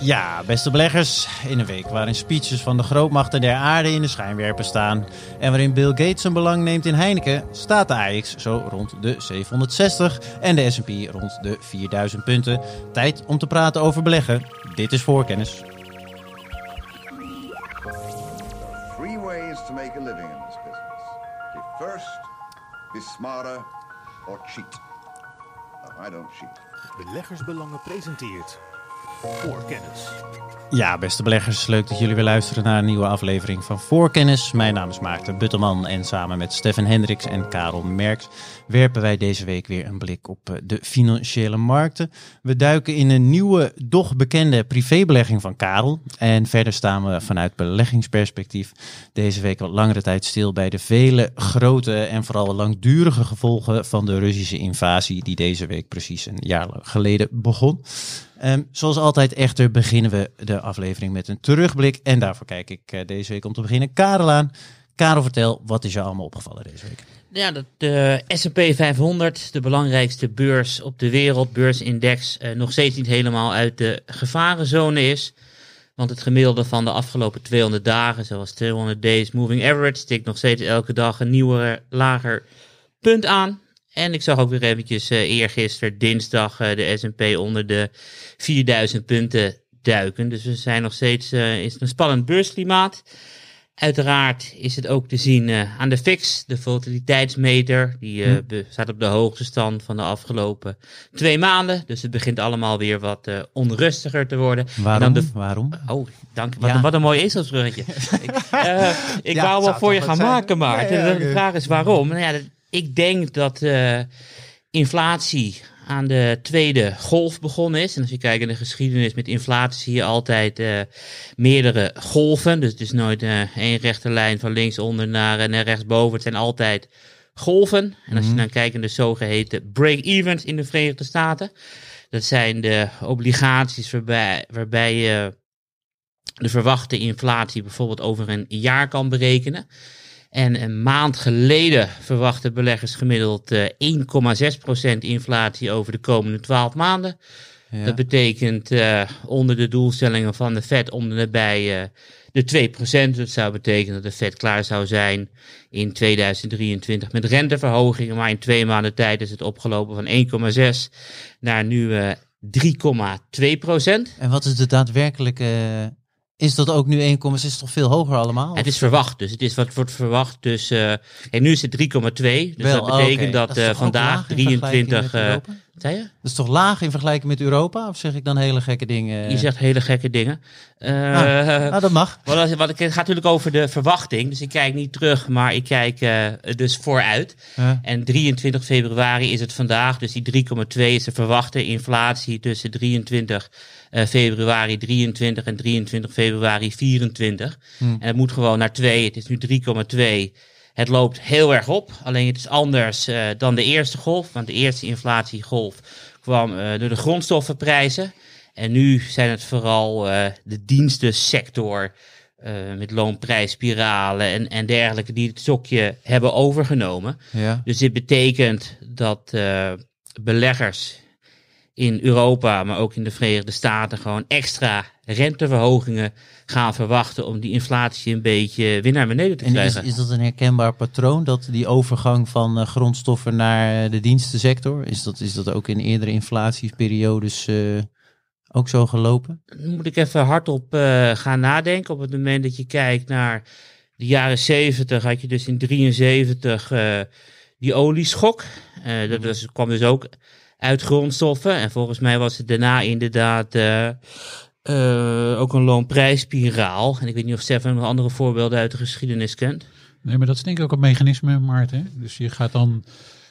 Ja, beste beleggers, in een week waarin speeches van de grootmachten der aarde in de schijnwerper staan en waarin Bill Gates zijn belang neemt in Heineken, staat de AX zo rond de 760 en de S&P rond de 4000 punten. Tijd om te praten over beleggen. Dit is voorkennis. Three ways to make a living in this business. Be first, be smarter, or cheat. I don't cheat. Beleggersbelangen presenteert Voorkennis. Ja, beste beleggers, leuk dat jullie weer luisteren naar een nieuwe aflevering van Voorkennis. Mijn naam is Maarten Buttelman en samen met Stefan Hendricks en Karel Merks werpen wij deze week weer een blik op eh, de financiële markten. We duiken in een nieuwe, doch bekende privébelegging van Karel. En verder staan we vanuit beleggingsperspectief deze week wat langere tijd stil bij de vele grote en vooral langdurige gevolgen van de Russische invasie die deze week precies een jaar geleden begon. Ehm, zoals altijd echter beginnen we de aflevering met een terugblik. En daarvoor kijk ik uh, deze week om te beginnen Karel aan. Karel, vertel, wat is je allemaal opgevallen deze week? Ja, dat de S&P 500, de belangrijkste beurs op de wereld, beursindex, uh, nog steeds niet helemaal uit de gevarenzone is. Want het gemiddelde van de afgelopen 200 dagen, zoals 200 days moving average, stikt nog steeds elke dag een nieuwer, lager punt aan. En ik zag ook weer eventjes uh, eergisteren, dinsdag, uh, de S&P onder de 4000 punten duiken. Dus we zijn nog steeds uh, in een spannend beursklimaat. Uiteraard is het ook te zien uh, aan de FIX, de volatiliteitsmeter. Die uh, hm. staat op de hoogste stand van de afgelopen twee maanden. Dus het begint allemaal weer wat uh, onrustiger te worden. Waarom? De... Waarom? Oh, dank wat, ja. wat een mooi ezelsbruggetje. ik ik ja, wou wel voor je gaan zijn. maken. Ja, de vraag is waarom. Nou ja, ik denk dat inflatie aan de tweede golf begonnen is. En als je kijkt in de geschiedenis met inflatie zie je altijd uh, meerdere golven. Dus het is nooit uh, één rechte lijn van linksonder naar, uh, naar rechtsboven. Het zijn altijd golven. En als je dan kijkt in de zogeheten break-evens in de Verenigde Staten. Dat zijn de obligaties waarbij, waarbij je de verwachte inflatie bijvoorbeeld over een jaar kan berekenen. En een maand geleden verwachten beleggers gemiddeld uh, 1,6% inflatie over de komende 12 maanden. Ja. Dat betekent uh, onder de doelstellingen van de Fed om nabij uh, de 2%. Dat zou betekenen dat de Fed klaar zou zijn in 2023 met renteverhogingen. Maar in twee maanden tijd is het opgelopen van 1,6 naar nu 3,2%. En wat is de daadwerkelijke is dat ook nu 1,6 is toch veel hoger allemaal? Het is verwacht, dus het is wat wordt verwacht. Dus uh, en nu is het 3,2. Dus Wel, dat betekent okay. dat, dat uh, vandaag 23. Zei je? Dat is toch laag in vergelijking met Europa? Of zeg ik dan hele gekke dingen? Je zegt hele gekke dingen. Uh, ah, ah, dat mag. Wat, wat, het gaat natuurlijk over de verwachting. Dus ik kijk niet terug, maar ik kijk uh, dus vooruit. En 23 februari is het vandaag. Dus die 3,2 is de verwachte inflatie tussen 23 uh, februari 23 en 23 februari 24. Hmm. En het moet gewoon naar 2. Het is nu 3,2. Het loopt heel erg op. Alleen het is anders uh, dan de eerste golf. Want de eerste inflatiegolf kwam uh, door de grondstoffenprijzen. En nu zijn het vooral uh, de dienstensector. met loonprijsspiralen en, en dergelijke die het stokje hebben overgenomen. Ja. Dus dit betekent dat beleggers in Europa, maar ook in de Verenigde Staten gewoon extra renteverhogingen gaan verwachten om die inflatie een beetje weer naar beneden te krijgen. En is, is dat een herkenbaar patroon, dat die overgang van uh, grondstoffen naar de dienstensector? Is dat, is dat ook in eerdere inflatieperiodes uh, ook zo gelopen? Moet ik even hardop uh, gaan nadenken. Op het moment dat je kijkt naar de jaren 70, had je dus in 73 die olieschok. dat was, kwam dus ook uit grondstoffen. En volgens mij was het daarna inderdaad uh, uh, ook een loonprijsspiraal. En ik weet niet of Stefan nog andere voorbeelden uit de geschiedenis kent. Nee, maar dat is denk ik ook een mechanisme, Maarten. Dus je gaat dan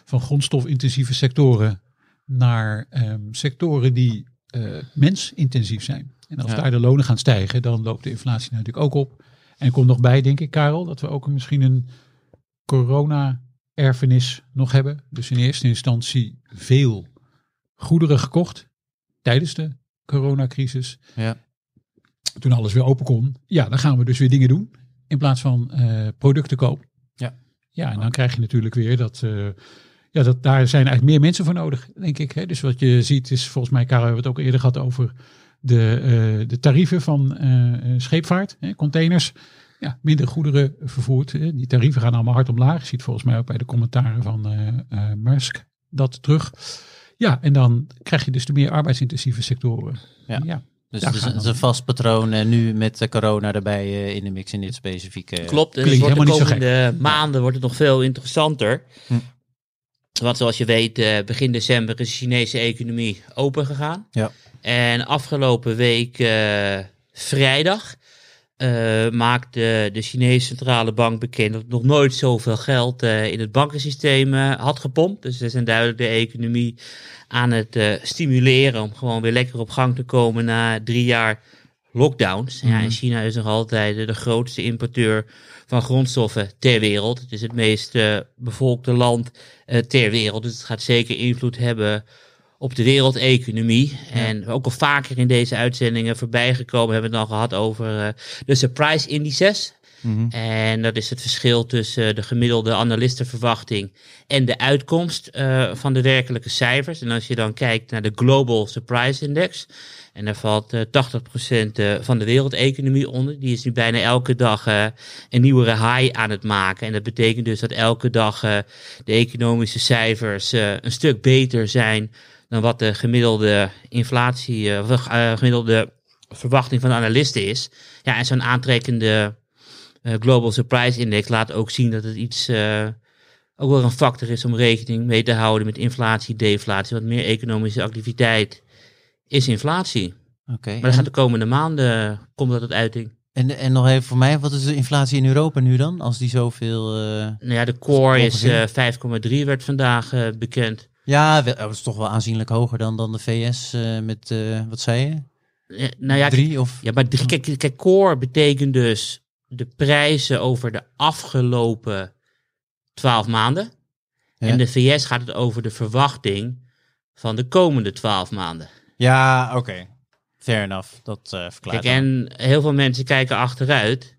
van grondstofintensieve sectoren naar um, sectoren die uh, mensintensief zijn. En als ja. daar de lonen gaan stijgen, dan loopt de inflatie natuurlijk ook op. En komt nog bij, denk ik, Karel, dat we ook misschien een corona-erfenis nog hebben. Dus in eerste instantie veel goederen gekocht tijdens de coronacrisis. Ja. Toen alles weer open kon. Ja, dan gaan we dus weer dingen doen in plaats van uh, producten kopen. Ja. Ja, en dan krijg je natuurlijk weer dat, uh, ja, dat daar zijn eigenlijk meer mensen voor nodig, denk ik. Hè? Dus wat je ziet is volgens mij, Karel, hebben we het ook eerder gehad over de, uh, de tarieven van scheepvaart, hè, containers. Ja, minder goederen vervoerd. Die tarieven gaan allemaal hard omlaag. Je ziet volgens mij ook bij de commentaren van Musk dat terug. Ja, en dan krijg je dus de meer arbeidsintensieve sectoren. Ja. ja dus het is, een, een vast patroon uh, nu met de corona erbij uh, in de mix in dit specifieke. Klopt, dus wordt de komende maanden wordt het nog veel interessanter. Hm. Want zoals je weet, uh, begin december is de Chinese economie open gegaan. Ja. En afgelopen week vrijdag uh, maakte de Chinese centrale bank bekend dat nog nooit zoveel geld uh, in het bankensysteem uh, had gepompt. Dus ze zijn duidelijk de economie aan het stimuleren om gewoon weer lekker op gang te komen na drie jaar lockdowns. Ja, en mhm. China is nog altijd de grootste importeur van grondstoffen ter wereld. Het is het meest bevolkte land ter wereld. Dus het gaat zeker invloed hebben op de wereldeconomie. En ook al vaker in deze uitzendingen voorbij gekomen hebben we het dan gehad over uh, de surprise indices. Mhm. En dat is het verschil tussen de gemiddelde analistenverwachting en de uitkomst uh, van de werkelijke cijfers. En als je dan kijkt naar de Global Surprise Index, en daar valt uh, 80% van de wereldeconomie onder. Die is nu bijna elke dag uh, een nieuwe high aan het maken. En dat betekent dus dat elke dag de economische cijfers een stuk beter zijn dan wat de gemiddelde inflatie, uh, gemiddelde verwachting van de analisten is. Ja, en zo'n aantrekkende uh, Global Surprise Index laat ook zien dat het iets, ook wel een factor is om rekening mee te houden met inflatie, deflatie. Want meer economische activiteit is inflatie. Oké. maar dan gaat de komende maanden, komt dat tot uiting. En, en nog even voor mij, wat is de inflatie in Europa nu dan? Als die zoveel. Uh, nou ja, de core is uh, 5,3 werd vandaag uh, bekend. Ja, dat is toch wel aanzienlijk hoger dan, dan de VS uh, met, uh, wat zei je? Ja, nou ja, drie of? Ja, maar drie, kijk, kijk, core betekent dus de prijzen over de afgelopen twaalf maanden. Ja. En de VS gaat het over de verwachting van de komende twaalf maanden. Ja, oké. Okay. Fair enough. Dat verklaart. Kijk, en heel veel mensen kijken achteruit.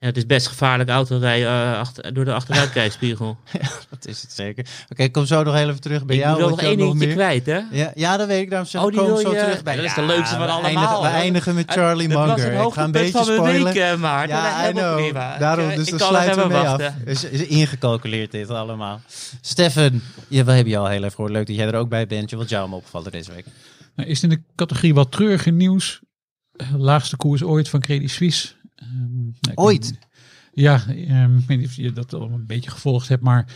Ja, het is best gevaarlijk autorijden uh, achter, door de achteruitkijkspiegel. ja, dat is het zeker. Oké, kom zo nog even terug bij jou. Ik wil nog één dingetje kwijt, hè? Ja, ja, dat weet ik. Daarom zeg oh, kom zo terug bij Dat is de leukste van allemaal. We eindigen met Charlie Munger. Ik ga een beetje spoilen. Week, maar ja, I know. Daarom, dus dan sluiten we mee af. Is, is ingecalculeerd dit allemaal. Stefan, ja, we hebben je al heel even gehoord. Leuk dat jij er ook bij bent. Wat jou me opgevallen deze week? Nou, is in de categorie wat treurige nieuws. Laagste koers ooit van Credit Suisse. Ooit? ja, um, ik weet niet of je dat al een beetje gevolgd hebt, maar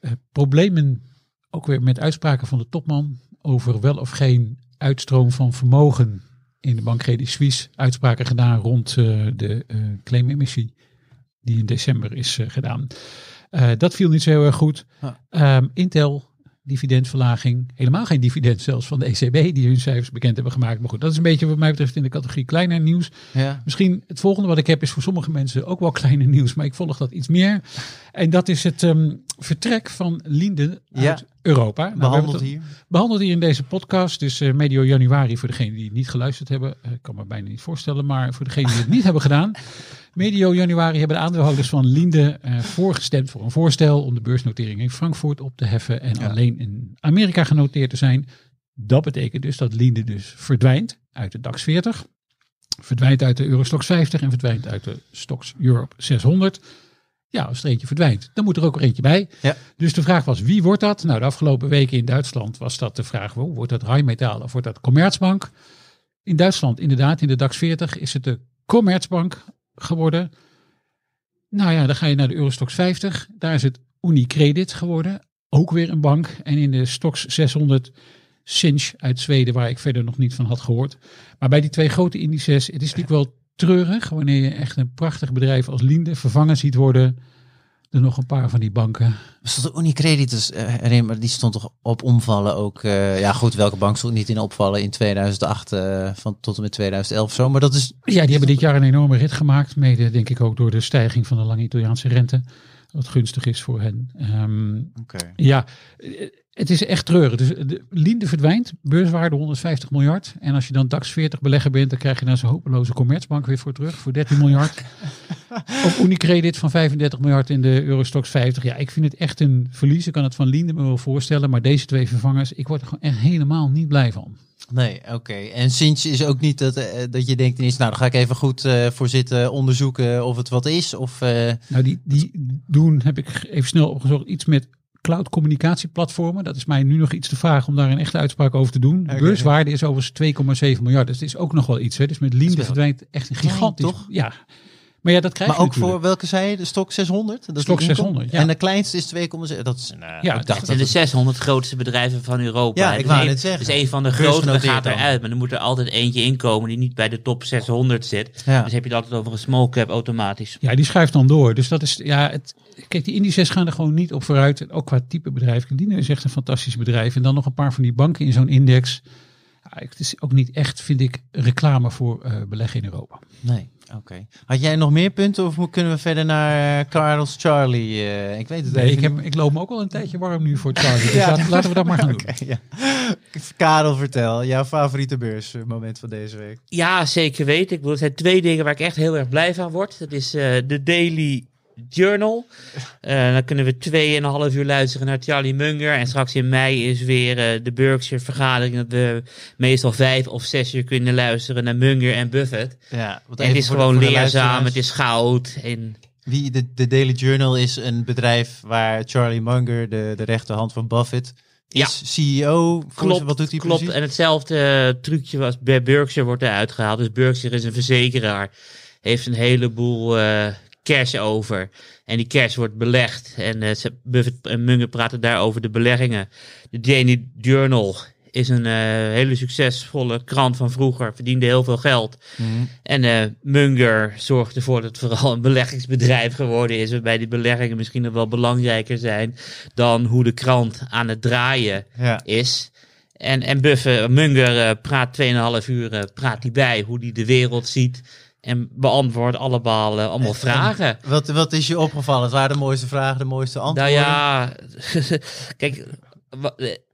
uh, problemen ook weer met uitspraken van de topman over wel of geen uitstroom van vermogen in de bank Credit Suisse. Uitspraken gedaan rond uh, de uh, claimemissie die in december is gedaan. dat viel niet zo heel erg goed. Um, Intel dividendverlaging. Helemaal geen dividend zelfs van de ECB die hun cijfers bekend hebben gemaakt. Maar goed, dat is een beetje wat mij betreft in de categorie kleiner nieuws. Ja. Misschien het volgende wat ik heb is voor sommige mensen ook wel kleiner nieuws, maar ik volg dat iets meer. En dat is het um, vertrek van Linde uit Europa. Nou, behandeld hier. Behandeld hier in deze podcast. Dus uh, medio januari voor degenen die het niet geluisterd hebben. Uh, ik kan me bijna niet voorstellen, maar voor degenen die het niet hebben gedaan. Medio januari hebben de aandeelhouders van Linde uh, voorgestemd voor een voorstel om de beursnotering in Frankfurt op te heffen en alleen in Amerika genoteerd te zijn. Dat betekent dus dat Linde dus verdwijnt uit de DAX 40, verdwijnt uit de Eurostox 50 en verdwijnt uit de Stocks Europe 600. Ja, als er eentje verdwijnt, dan moet er ook er eentje bij. Ja. Dus de vraag was, wie wordt dat? Nou, de afgelopen weken in Duitsland was dat de vraag, wordt dat Rheinmetall of wordt dat Commerzbank? In Duitsland, inderdaad, in de DAX 40 is het de Commerzbank geworden. Nou ja, dan ga je naar de Eurostox 50. Daar is het Unicredit geworden. Ook weer een bank. En in de Stox 600 Sinch uit Zweden, waar ik verder nog niet van had gehoord. Maar bij die twee grote indices, het is natuurlijk wel treurig wanneer je echt een prachtig bedrijf als Linde vervangen ziet worden er nog een paar van die banken. Stond de Unicredit dus, uh, maar die stond toch op omvallen ook. Uh, ja goed, welke bank stond niet in opvallen in 2008 uh, eh, van tot en met 2011 zo. Maar dat is... Ja, die hebben dit jaar een enorme rit gemaakt. Mede denk ik ook door de stijging van de lange Italiaanse rente. Wat gunstig is voor hen. Um, okay. Ja, het is echt treurig. Dus de Linde verdwijnt, beurswaarde 150 miljard. En als je dan DAX 40 belegger bent, dan krijg je dan zo'n hopeloze Commerzbank weer voor terug, voor 13 miljard. of Unicredit van 35 miljard in de Eurostox 50. Ja, ik vind het echt een verlies. Ik kan het van Linde me wel voorstellen, maar deze twee vervangers, ik word er gewoon echt helemaal niet blij van. Nee, oké. En Sinch is ook niet dat, uh, dat je denkt ineens, nou dan ga ik even goed uh, voor zitten onderzoeken of het wat is? Of, uh... Nou, die, die doen, heb ik even snel opgezocht, iets met cloud communicatieplatformen. Dat is mij nu nog iets te vragen om daar een echte uitspraak over te doen. Okay. Beurswaarde is overigens 2,7 miljard. Dus het is ook nog wel iets. Hè. Dus met Lean verdwijnt echt een gigantisch... toch? Ja. Maar ja, dat krijg maar je ook voor welke zei je? De stok 600? Dat stok 600, ja. En de kleinste is 2,7. Dat is een, uh, ja, dat zijn de 600 grootste bedrijven van Europa. Ja, ik wou het zeggen. Dus een van de grootste gaat eruit. Maar er moet er altijd eentje inkomen die niet bij de top 600 zit. Ja. Dus heb je het altijd over een small cap automatisch. Ja, die schuift dan door. Dus dat is, ja, het, kijk, die indices gaan er gewoon niet op vooruit. En ook qua type bedrijf. Kendine is echt een fantastisch bedrijf. En dan nog een paar van die banken in zo'n index. Ja, het is ook niet echt, vind ik, reclame voor uh, beleggen in Europa. Nee. Oké. Okay. Had jij nog meer punten of kunnen we verder naar uh, Carlos Charlie? Uh, ik weet het nee, ik, heb, ik loop me ook al een tijdje warm nu voor Charlie. Dus ja. laten, laten we dat maar gaan okay, doen. Ja. Karel, vertel. Jouw favoriete beursmoment van deze week? Ja, zeker weten. Ik bedoel, er zijn twee dingen waar ik echt heel erg blij van word. Dat is uh, de Daily Journal. Uh, dan kunnen we tweeënhalf uur luisteren naar Charlie Munger. En straks in mei is weer uh, de Berkshire vergadering. Dat we meestal vijf of zes uur kunnen luisteren naar Munger en Buffett. Ja, en het is gewoon leerzaam, het is goud. En Wie, de, de Daily Journal is een bedrijf waar Charlie Munger, de, de rechterhand van Buffett, is ja. CEO. Klopt, wat doet hij klopt. precies? En hetzelfde uh, trucje was bij Berkshire wordt eruit gehaald. Dus Berkshire is een verzekeraar. Heeft een heleboel uh, cash over. En die cash wordt belegd. En uh, Buffett en Munger praten daar over de beleggingen. De Daily Journal is een uh, hele succesvolle krant van vroeger. Verdiende heel veel geld. Mhm. En uh, Munger zorgt ervoor dat het vooral een beleggingsbedrijf geworden is. Waarbij die beleggingen misschien nog wel belangrijker zijn dan hoe de krant aan het draaien ja. is. En, en Buffett, Munger praat 2,5 uur praat hij bij hoe hij de wereld ziet. En beantwoord allemaal, uh, allemaal vragen. En wat, wat is je opgevallen? Het waren de mooiste vragen, de mooiste antwoorden? Nou ja, kijk,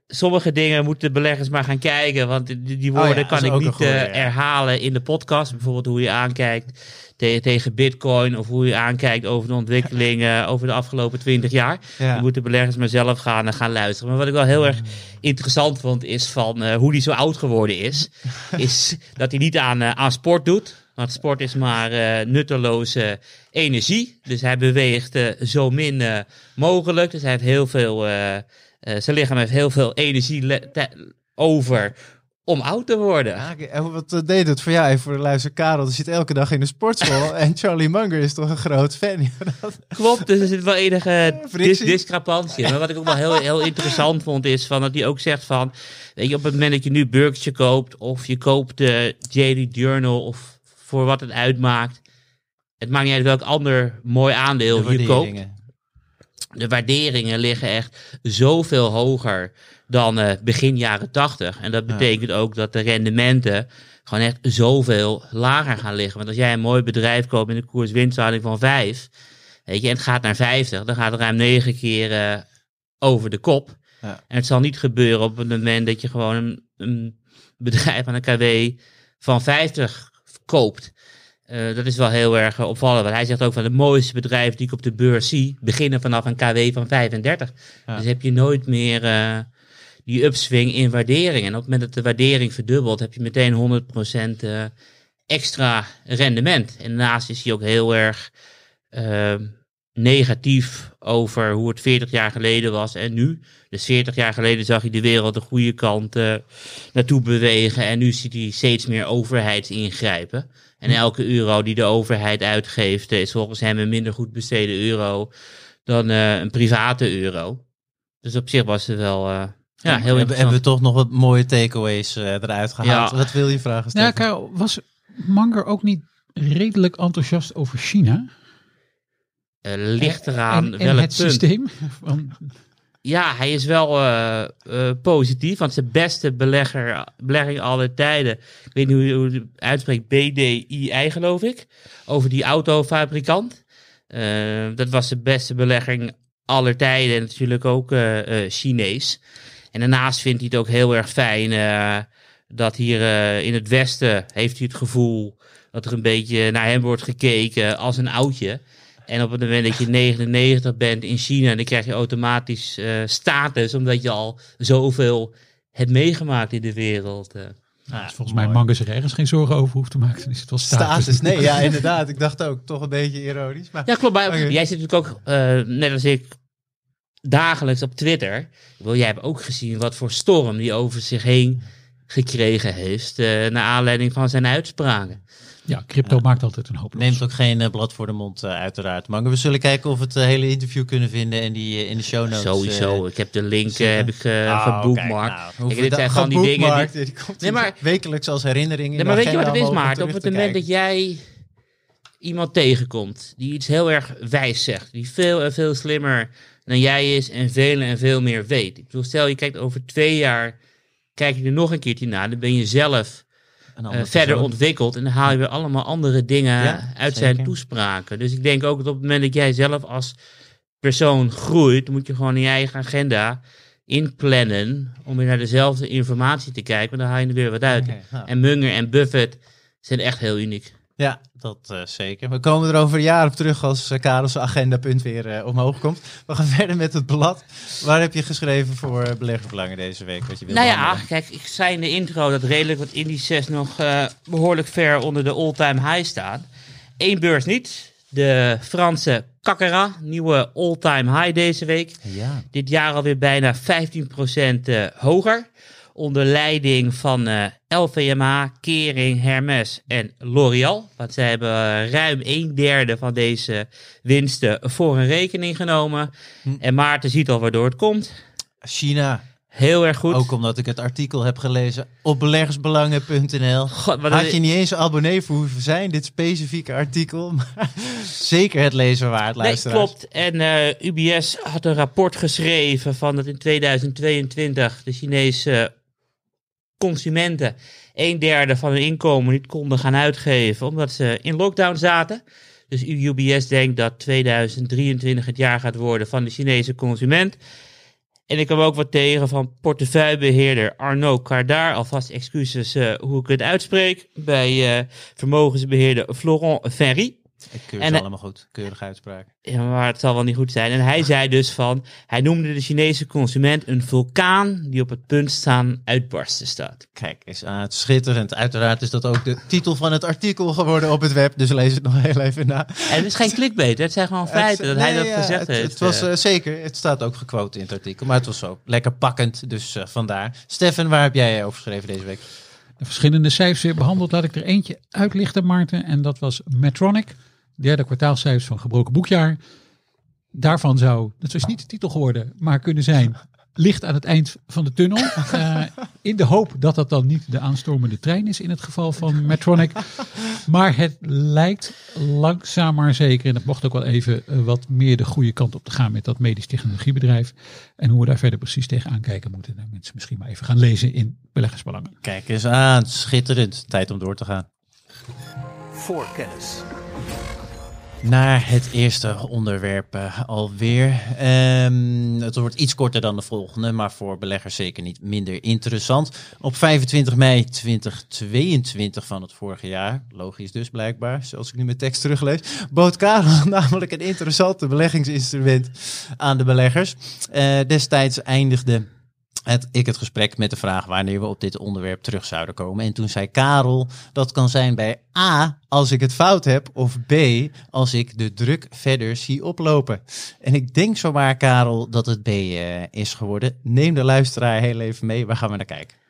sommige dingen moeten beleggers maar gaan kijken. Want die, die woorden oh ja, kan ik niet goeie, uh, ja. herhalen in de podcast. Bijvoorbeeld hoe je aankijkt te tegen bitcoin. Of hoe je aankijkt over de ontwikkelingen over de afgelopen twintig jaar. Ja. Die moeten beleggers maar zelf gaan, uh, gaan luisteren. Maar wat ik wel heel erg interessant vond is van uh, hoe hij zo oud geworden is. is dat hij niet aan, aan sport doet. Want sport is maar uh, nutteloze energie. Dus hij beweegt uh, zo min uh, mogelijk. Dus hij heeft heel veel. zijn lichaam heeft heel veel energie over om oud te worden. Ja, en wat deed het voor jou? Even voor de luister, Karel, die zit elke dag in de sportschool. en Charlie Munger is toch een groot fan? Klopt, dus er zit wel enige dis discrepantie. Maar wat ik ook wel heel, heel interessant vond, is van dat hij ook zegt van... Weet je, op het moment dat je nu Berkshire koopt, of je koopt de Daily Journal, of voor wat het uitmaakt. Het maakt niet uit welk ander mooi aandeel je koopt. De waarderingen liggen echt zoveel hoger dan uh, begin jaren 80. En dat betekent ja. ook dat de rendementen gewoon echt zoveel lager gaan liggen. Want als jij een mooi bedrijf koopt in een koers-winsthouding van 5, weet je, en het gaat naar 50, dan gaat het ruim 9 keer uh, over de kop. Ja. En het zal niet gebeuren op het moment dat je gewoon een, een bedrijf aan een KW van 50 koopt. Uh, dat is wel heel erg uh, opvallend. Want hij zegt ook van de mooiste bedrijven die ik op de beurs zie, beginnen vanaf een KW van 35. Ja. Dus heb je nooit meer uh, die upswing in waardering. En op het moment dat de waardering verdubbelt, heb je meteen 100% extra rendement. En daarnaast is hij ook heel erg negatief over hoe het 40 jaar geleden was en nu. Dus 40 jaar geleden zag je de wereld de goede kant uh, naartoe bewegen. En nu ziet hij steeds meer overheidsingrijpen. En elke euro die de overheid uitgeeft, is volgens hem een minder goed besteden euro dan uh, een private euro. Dus op zich was het wel. Uh, ja, heel hebben, hebben we toch nog wat mooie takeaways uh, eruit gehaald? Ja. Wat wil je vragen? Ja, Karel, was Manger ook niet redelijk enthousiast over China? Uh, ligt eraan en, en welk het punt. systeem. Ja, hij is wel uh, uh, positief, want zijn beste belegger, belegging aller tijden, ik weet niet hoe je het uitspreekt, BDI geloof ik, over die autofabrikant. Uh, dat was de beste belegging aller tijden en natuurlijk ook Chinees. En daarnaast vindt hij het ook heel erg fijn dat hier in het westen heeft hij het gevoel dat er een beetje naar hem wordt gekeken als een oudje. En op het moment dat je 99 bent in China, dan krijg je automatisch uh, status, omdat je al zoveel hebt meegemaakt in de wereld. Uh. Nou, volgens mij Mangus er ergens geen zorgen over hoeft te maken. is het wel status. status. Nee, ja, inderdaad. Ik dacht ook, toch een beetje ironisch. Maar... Ja, klopt. Maar Jij zit natuurlijk ook, uh, net als ik, dagelijks op Twitter. Wil, jij hebt ook gezien wat voor storm die over zich heen gekregen heeft. Uh, naar aanleiding van zijn uitspraken. Ja, crypto maakt altijd een hoop. Neemt ook geen uh, blad voor de mond, uh, uiteraard. Maar we zullen kijken of we het hele interview kunnen vinden en die in de show notes. Sowieso. ik heb de link heb ik uh, geboekmarkt. Nou, dit zijn gewoon die dingen. Die, die komt nee, maar, wekelijks als herinnering. Nee, maar weet je wat het is, Maarten? Op het moment dat jij iemand tegenkomt die iets heel erg wijs zegt, die veel en veel slimmer dan jij is en veel en veel meer weet. Ik bedoel, stel je kijkt over twee jaar, kijk je er nog een keertje naar, dan ben je zelf uh, verder ontwikkeld en dan haal je weer allemaal andere dingen uit zijn toespraken. Dus ik denk ook dat op het moment dat jij zelf als persoon groeit, moet je gewoon in je eigen agenda inplannen om weer naar dezelfde informatie te kijken, want dan haal je er weer wat uit. En Munger en Buffett zijn echt heel uniek. Ja, dat uh, zeker. We komen er over een jaar op terug als uh, Karels agendapunt weer uh, omhoog komt. We gaan verder met het blad. Waar heb je geschreven voor uh, beleggersbelangen deze week? Wat je wil nou ja, kijk, ik zei in de intro dat redelijk wat indices nog behoorlijk ver onder de all-time high staan. Eén beurs niet. De Franse Kakera, nieuwe all-time high deze week. Ja. Dit jaar alweer bijna 15% hoger onder leiding van eh, LVMH, Kering, Hermes en L'Oreal. Want zij hebben ruim een derde van deze winsten voor een rekening genomen. Hm. En Maarten ziet al waardoor het komt. China. Heel erg goed. Ook omdat ik het artikel heb gelezen op beleggersbelangen.nl. Had je niet eens abonnee voor hoeven zijn, dit specifieke artikel. Maar zeker het lezen waard, luisteraars. Nee, klopt. En uh, eh, UBS had een rapport geschreven van dat in 2022 de Chinese consumenten een derde van hun inkomen niet konden gaan uitgeven omdat ze in lockdown zaten. Dus UBS denkt dat 2023 het jaar gaat worden van de Chinese consument. En ik kwam ook wat tegen van portefeuillebeheerder Arnaud Cardar. Alvast excuses uh, hoe ik het uitspreek. Bij uh, vermogensbeheerder Florent Ferry. Ik keur en, allemaal goed. Keurige uitspraak. Ja, maar het zal wel niet goed zijn. En hij zei dus van, hij noemde de Chinese consument een vulkaan die op het punt staan uitbarsten staat. Kijk is aan het schitterend. Uiteraard is dat ook de titel van het artikel geworden op het web. Dus lees het nog heel even na. En het is geen clickbait, het zijn gewoon feiten dat hij dat gezegd het, heeft. Het was uh, zeker, het staat ook gequote in het artikel. Maar het was zo lekker pakkend, dus uh, vandaar. Stefan, waar heb jij over geschreven deze week? De verschillende cijfers weer behandeld. Laat ik er eentje uitlichten, Maarten. En dat was Metronic derde kwartaalcijfers van gebroken boekjaar. Daarvan zou, dat is niet de titel geworden, maar kunnen zijn licht aan het eind van de tunnel. Uh, in de hoop dat dat dan niet de aanstormende trein is in het geval van Metronic. Maar het lijkt langzaam maar zeker, en het mocht ook wel even uh, wat meer de goede kant op te gaan met dat medisch technologiebedrijf. En hoe we daar verder precies tegenaan kijken, moeten nou, mensen misschien maar even gaan lezen in beleggersbelangen. Kijk eens aan, schitterend. Tijd om door te gaan. Voor kennis naar het eerste onderwerp uh, alweer. Um, het wordt iets korter dan de volgende, maar voor beleggers zeker niet minder interessant. Op 25 mei 2022 van het vorige jaar, logisch dus blijkbaar, zoals ik nu mijn tekst teruglees, bood Karel namelijk een interessante beleggingsinstrument aan de beleggers. Uh, destijds eindigde het, ik het gesprek met de vraag wanneer we op dit onderwerp terug zouden komen. En toen zei Karel, dat kan zijn bij A, als ik het fout heb, of B, als ik de druk verder zie oplopen. En ik denk zomaar, Karel, dat het B uh, is geworden. Neem de luisteraar heel even mee, waar gaan we naar kijken?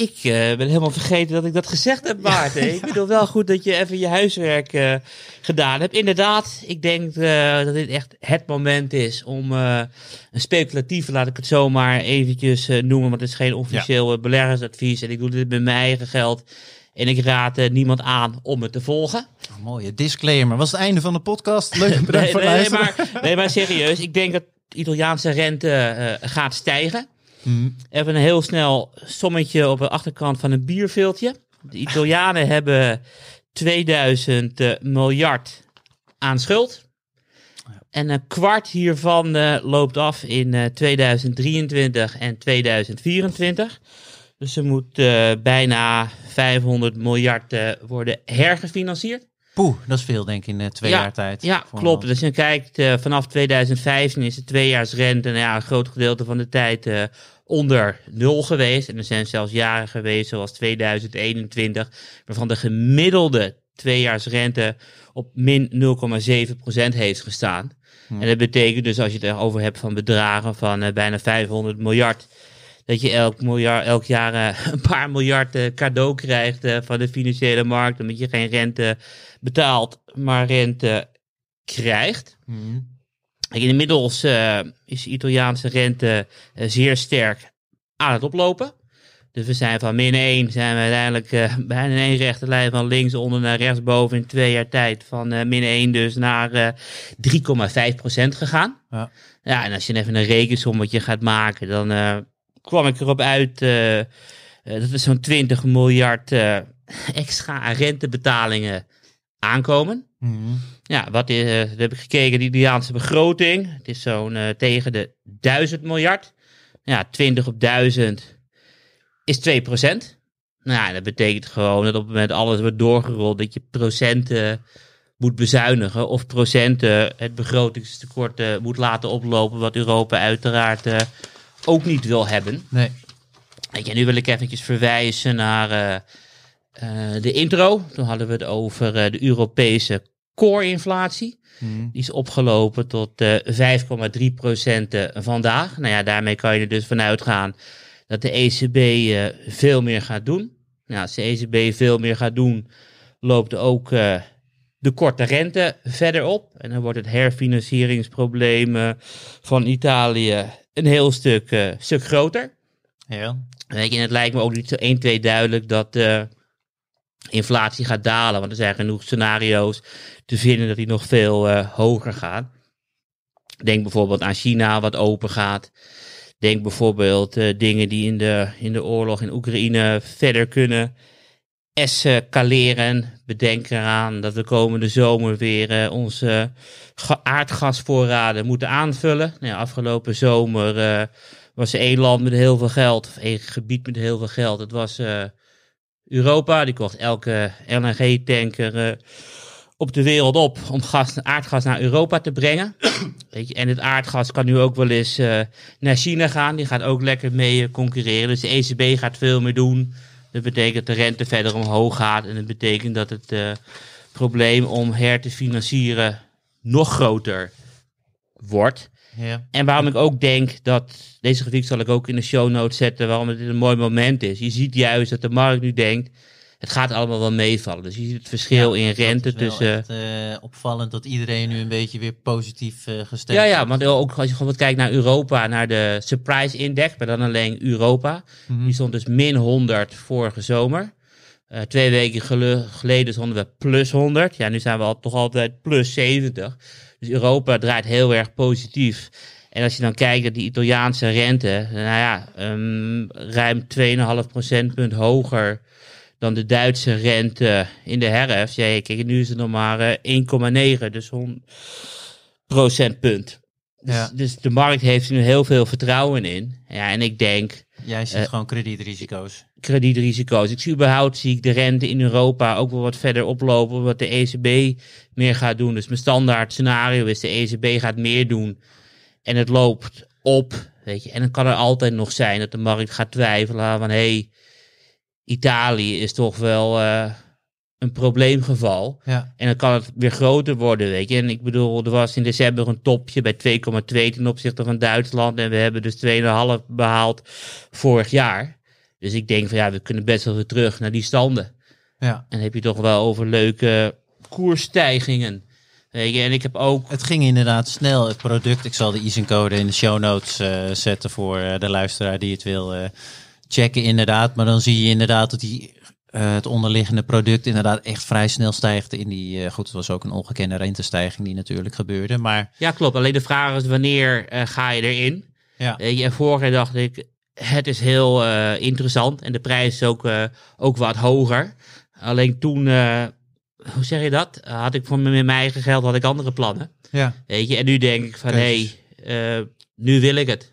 Ik uh, ben helemaal vergeten dat ik dat gezegd heb, Maarten. ik bedoel wel goed dat je even je huiswerk uh, gedaan hebt. Inderdaad, ik denk uh, dat dit echt het moment is om een speculatieve, laat ik het zomaar eventjes noemen, want het is geen officieel ja. beleggersadvies. En ik doe dit met mijn eigen geld. En ik raad niemand aan om het te volgen. Oh, mooie disclaimer. Was het einde van de podcast? Leuk bedankt nee, voor nee, nee, maar, nee, maar serieus. Ik denk dat de Italiaanse rente gaat stijgen. Mm. Even een heel snel sommetje op de achterkant van een bierveeltje. De Italianen hebben 2000 uh, miljard aan schuld. En een kwart hiervan uh, loopt af in uh, 2023 en 2024. Dus er moet uh, bijna 500 miljard worden hergefinancierd. Poeh, dat is veel denk ik in twee jaar tijd. Ja, klopt. Dus je kijkt, vanaf 2015 is de tweejaarsrente nou ja, een groot gedeelte van de tijd onder nul geweest. En er zijn zelfs jaren geweest, zoals 2021, waarvan de gemiddelde tweejaarsrente op min 0,7% heeft gestaan. En dat betekent dus, als je het erover hebt van bedragen van uh, bijna 500 miljard, dat je elk, miljard, elk jaar uh, een paar miljard uh, cadeau krijgt van de financiële markt, omdat je geen rente betaalt, maar rente krijgt. Mm. Inmiddels is de Italiaanse rente zeer sterk aan het oplopen. Dus we zijn van min 1 zijn we uiteindelijk bijna in één rechte lijn van linksonder naar rechtsboven in twee jaar tijd. Van min 1 dus naar uh, eh, 3,5 procent gegaan. Ja. ja, en als je even een rekensommetje gaat maken, dan kwam ik erop uit dat er zo'n 20 miljard extra rentebetalingen aankomen. Mm Ja, wat is, heb ik gekeken, de Italiaanse begroting. Het is zo'n tegen de 1000 miljard. Ja, 20 op 1000 is 2%. Nou ja, dat betekent gewoon dat op het moment alles wordt doorgerold, dat je procenten moet bezuinigen of procenten het begrotingstekort uh, moet laten oplopen, wat Europa uiteraard uh, ook niet wil hebben. Nee. En nu wil ik eventjes verwijzen naar uh, de intro. Toen hadden we het over de Europese core-inflatie. Hmm. Die is opgelopen tot 5,3% vandaag. Nou ja, daarmee kan je er dus vanuit gaan dat de ECB veel meer gaat doen. Nou, als de ECB veel meer gaat doen, loopt ook uh, de korte rente verder op. En dan wordt het herfinancieringsprobleem van Italië een heel stuk, uh, stuk groter. Ja. Weet je, en het lijkt me ook niet zo 1, 2 duidelijk dat de inflatie gaat dalen. Want er zijn genoeg scenario's te vinden dat die nog veel hoger gaat. Denk bijvoorbeeld aan China, wat open gaat. Denk bijvoorbeeld uh, dingen die in de, in de oorlog in Oekraïne verder kunnen escaleren. Bedenk eraan dat we komende zomer weer uh, onze aardgasvoorraden moeten aanvullen. Nou, afgelopen zomer uh, was één land met heel veel geld, of één gebied met heel veel geld. Dat was Europa. Die kocht elke LNG-tanker op de wereld op om gas, aardgas naar Europa te brengen. Weet je, en het aardgas kan nu ook wel eens naar China gaan. Die gaat ook lekker mee concurreren. Dus de ECB gaat veel meer doen. Dat betekent dat de rente verder omhoog gaat. En dat betekent dat het uh, probleem om her te financieren nog groter wordt. Ja. En waarom ik ook denk dat, deze grafiek zal ik ook in de show notes zetten, waarom het een mooi moment is. Je ziet juist dat de markt nu denkt, het gaat allemaal wel meevallen. Dus je ziet het verschil in rente tussen. Het uh, opvallend dat iedereen nu een beetje weer positief uh, gestemd Ja, ja, maar ook als je gewoon kijkt naar Europa, naar de surprise index, maar dan alleen Europa. Mhm. Die stond dus min 100 vorige zomer. Uh, twee weken geleden stonden we plus 100. Ja, nu zijn we al, toch altijd plus 70. Dus Europa draait heel erg positief. En als je dan kijkt naar die Italiaanse rente, nou ja, um, ruim 2,5 procentpunt hoger dan de Duitse rente in de herfst. Ja, kijk, nu is het nog maar 1,9, eh, dus 100 procentpunt. Dus, ja. dus de markt heeft er nu heel veel vertrouwen in. Ja, en ik denk... Jij ziet uh, gewoon kredietrisico's. Kredietrisico's. Ik zie überhaupt zie ik de rente in Europa ook wel wat verder oplopen, wat de ECB meer gaat doen. Dus mijn standaard scenario is de ECB gaat meer doen en het loopt op. Weet je. En dan kan er altijd nog zijn dat de markt gaat twijfelen van hé, hey, Italië is toch wel uh, een probleemgeval. Ja. En dan kan het weer groter worden, weet je. En ik bedoel, er was in december een topje bij 2,2 ten opzichte van Duitsland. En we hebben dus 2,5 behaald vorig jaar. Dus ik denk van ja, we kunnen best wel weer terug naar die standen. Ja. En dan heb je toch wel over leuke koersstijgingen. Weet je, en ik heb ook... Het ging inderdaad snel, het product. Ik zal de ISIN-code in de show notes uh, zetten voor uh, de luisteraar die het wil checken inderdaad. Maar dan zie je inderdaad dat die, uh, het onderliggende product inderdaad echt vrij snel stijgt. In die, uh, goed, het was ook een ongekende rentestijging die natuurlijk gebeurde. Maar... Ja, klopt. Alleen de vraag is wanneer uh, ga je erin? Ja. en vorig dacht ik, het is heel interessant en de prijs is ook, ook wat hoger. Alleen toen, hoe zeg je dat? had ik voor mijn eigen geld had ik andere plannen. Ja. Weet je, en nu denk ik van, hé, hey, nu wil ik het.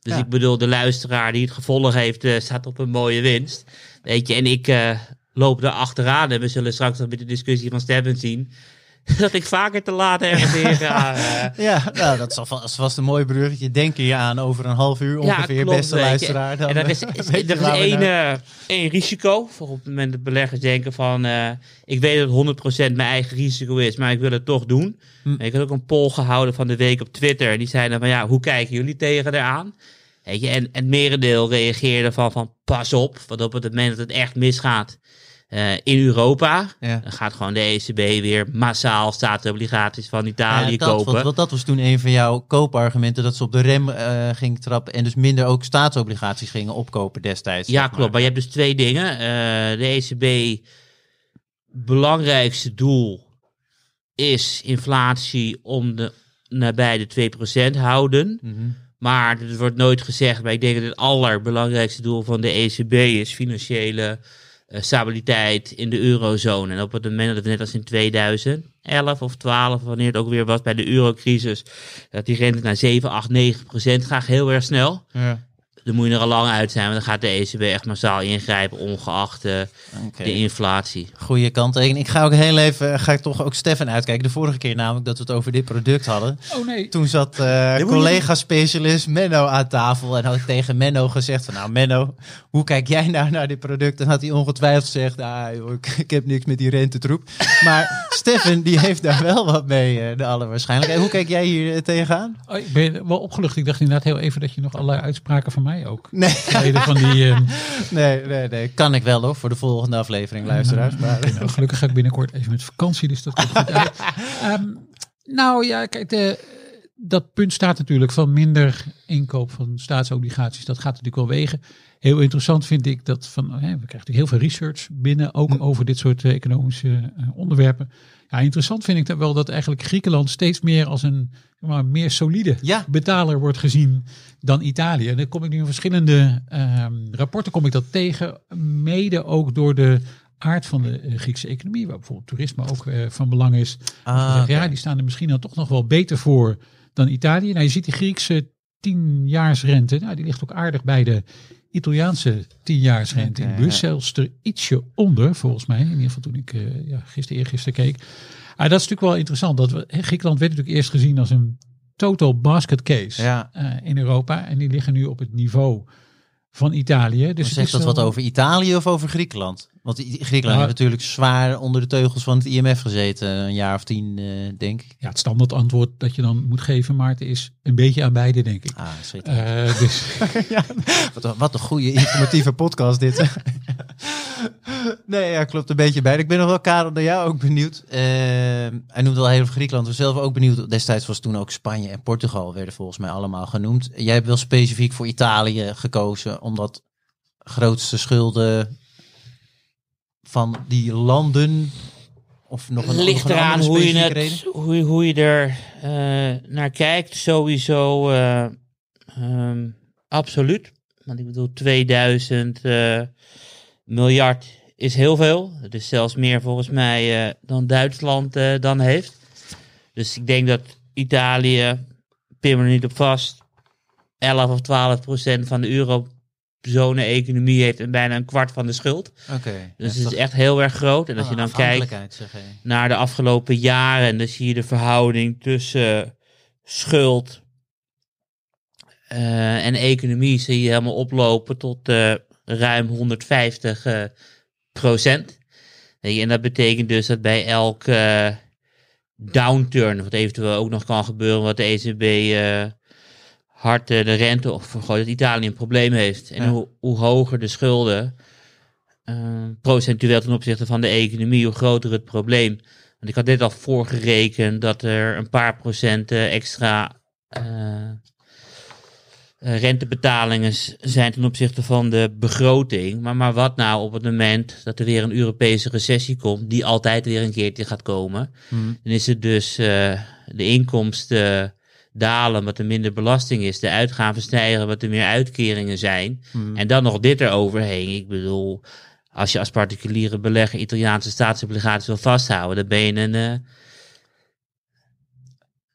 Dus ik bedoel, de luisteraar die het gevolg heeft, uh, staat op een mooie winst. Weet je, en ik uh, lopen er achteraan. En we zullen straks nog met de discussie van Steven zien dat ik vaker te laat ergens ga. Uh. Ja, nou, dat is vast een mooi bruggetje. Denk je aan over een half uur ongeveer, ja, klopt, beste luisteraar. Dan, en dat is, is, er is één, uh, één risico. Voor op het moment dat beleggers denken van... Uh, ik weet dat het 100% mijn eigen risico is, maar ik wil het toch doen. Hm. Ik heb ook een poll gehouden van de week op Twitter. En die zeiden van, ja, hoe kijken jullie tegen eraan? Weet je, en, en het merendeel reageerde van, van pas op. Want op het moment dat het echt misgaat uh, in Europa, dan gaat gewoon de ECB weer massaal staatsobligaties van Italië ja, dat, kopen. Want, dat was toen een van jouw koopargumenten, dat ze op de rem uh, ging trappen en dus minder ook staatsobligaties gingen opkopen destijds. Ja, klopt. Maar je hebt dus twee dingen. Uh, de ECB, belangrijkste doel is inflatie om de nabij de 2% houden. Mm -hmm. Maar het wordt nooit gezegd, maar ik denk dat het allerbelangrijkste doel van de ECB is financiële stabiliteit in de eurozone. En op het moment dat we net als in 2011 of 12, wanneer het ook weer was bij de eurocrisis, dat die rente naar 7, 8, 9 procent gaat heel erg snel. Ja dan moet je er al lang uit zijn. Want dan gaat de ECB echt massaal ingrijpen, ongeacht uh, de inflatie. Goeie kanttekening. Ik ga ook heel even, eh, ga ik toch ook Stefan uitkijken. De vorige keer namelijk dat we het over dit product hadden. Oh nee. Toen zat uh, collega-specialist Menno aan tafel. En had ik tegen Menno gezegd van, nou Menno, hoe kijk jij nou naar dit product? En had hij ongetwijfeld gezegd, ah, joh, ik, ik, heb niks met die rentetroep. Maar Stefan, die heeft daar wel wat mee, de allerwaarschijnlijk. En hoe kijk jij hier tegenaan? Oh, ik ben wel opgelucht. Ik dacht inderdaad heel even dat je nog allerlei uitspraken van mij ook. Nee. Van die, uh... nee, nee, nee. Kan ik wel hoor, voor de volgende aflevering, luisteraars. Maar... Nou, gelukkig ga ik binnenkort even met vakantie, dus dat komt goed uit. Um, nou ja, kijk, de, dat punt staat natuurlijk van minder inkoop van staatsobligaties. Dat gaat natuurlijk wel wegen. Heel interessant vind ik dat van, hè, we krijgen natuurlijk heel veel research binnen, ook hm. over dit soort uh, economische uh, onderwerpen. Ja, interessant vind ik dat wel dat eigenlijk Griekenland steeds meer als een maar, meer solide ja. betaler wordt gezien dan Italië. En dan kom ik nu in verschillende um, rapporten kom ik dat tegen, mede ook door de aard van de uh, Griekse economie, waar bijvoorbeeld toerisme ook uh, van belang is. Ah, Ja, die staan er misschien dan toch nog wel beter voor dan Italië. Nou, je ziet die Griekse tienjaarsrente, nou, die ligt ook aardig bij de Italiaanse tienjaarsrente okay, in bus, zelfs er ietsje onder, volgens mij. In ieder geval toen ik uh, ja, gisteren, eergisteren keek. Ah, dat is natuurlijk wel interessant. Dat we, Griekenland werd natuurlijk eerst gezien als een total basket case ja. uh, in Europa. En die liggen nu op het niveau van Italië. Dus zegt dat wat over Italië of over Griekenland? Want Griekenland heeft natuurlijk zwaar onder de teugels van het IMF gezeten, een jaar of tien, uh, denk ik. Ja, het standaard antwoord dat je dan moet geven, Maarten, is een beetje aan beide, denk ik. Ah, uh, dus... ja, wat, een, wat een goede informatieve podcast dit. nee, ja, klopt een beetje bij. Ik ben nog wel, Karel, naar jou ook benieuwd. Uh, hij noemt wel heel veel Griekenland. We zelf ook benieuwd. Destijds was toen ook Spanje en Portugal werden volgens mij allemaal genoemd. Jij hebt wel specifiek voor Italië gekozen, omdat grootste schulden van die landen of nog een ligt eraan hoe je, het, hoe, hoe je er uh, naar kijkt. Sowieso uh, um, absoluut. Want ik bedoel, 2000 uh, miljard is heel veel. Het is zelfs meer volgens mij dan Duitsland dan heeft. Dus ik denk dat Italië, pin er niet op vast, 11 of 12 procent van de euro zone-economie heeft en bijna een kwart van de schuld. Oké. dus het is echt heel erg groot. En als oh, je dan kijkt naar de afgelopen jaren, dan zie je de verhouding tussen schuld uh, en economie zie je helemaal oplopen tot uh, ruim 150 uh, eh, procent. En dat betekent dus dat bij elke downturn, wat eventueel ook nog kan gebeuren, wat de ECB hard de rente of vergooit dat Italië een probleem heeft. En hoe, hoe, hoger de schulden, uh, procentueel ten opzichte van de economie, hoe groter het probleem. Want ik had dit al voorgerekend dat er een paar procent uh, extra uh, rentebetalingen zijn ten opzichte van de begroting. Maar, maar wat nou op het moment dat er weer een Europese recessie komt, die altijd weer een keertje gaat komen. Hmm. Dan is het dus de inkomsten dalen, wat er minder belasting is. De uitgaven stijgen, wat er meer uitkeringen zijn. Hmm. En dan nog dit eroverheen. Ik bedoel, als je als particuliere belegger Italiaanse staatsobligaties wil vasthouden, dan ben je een uh,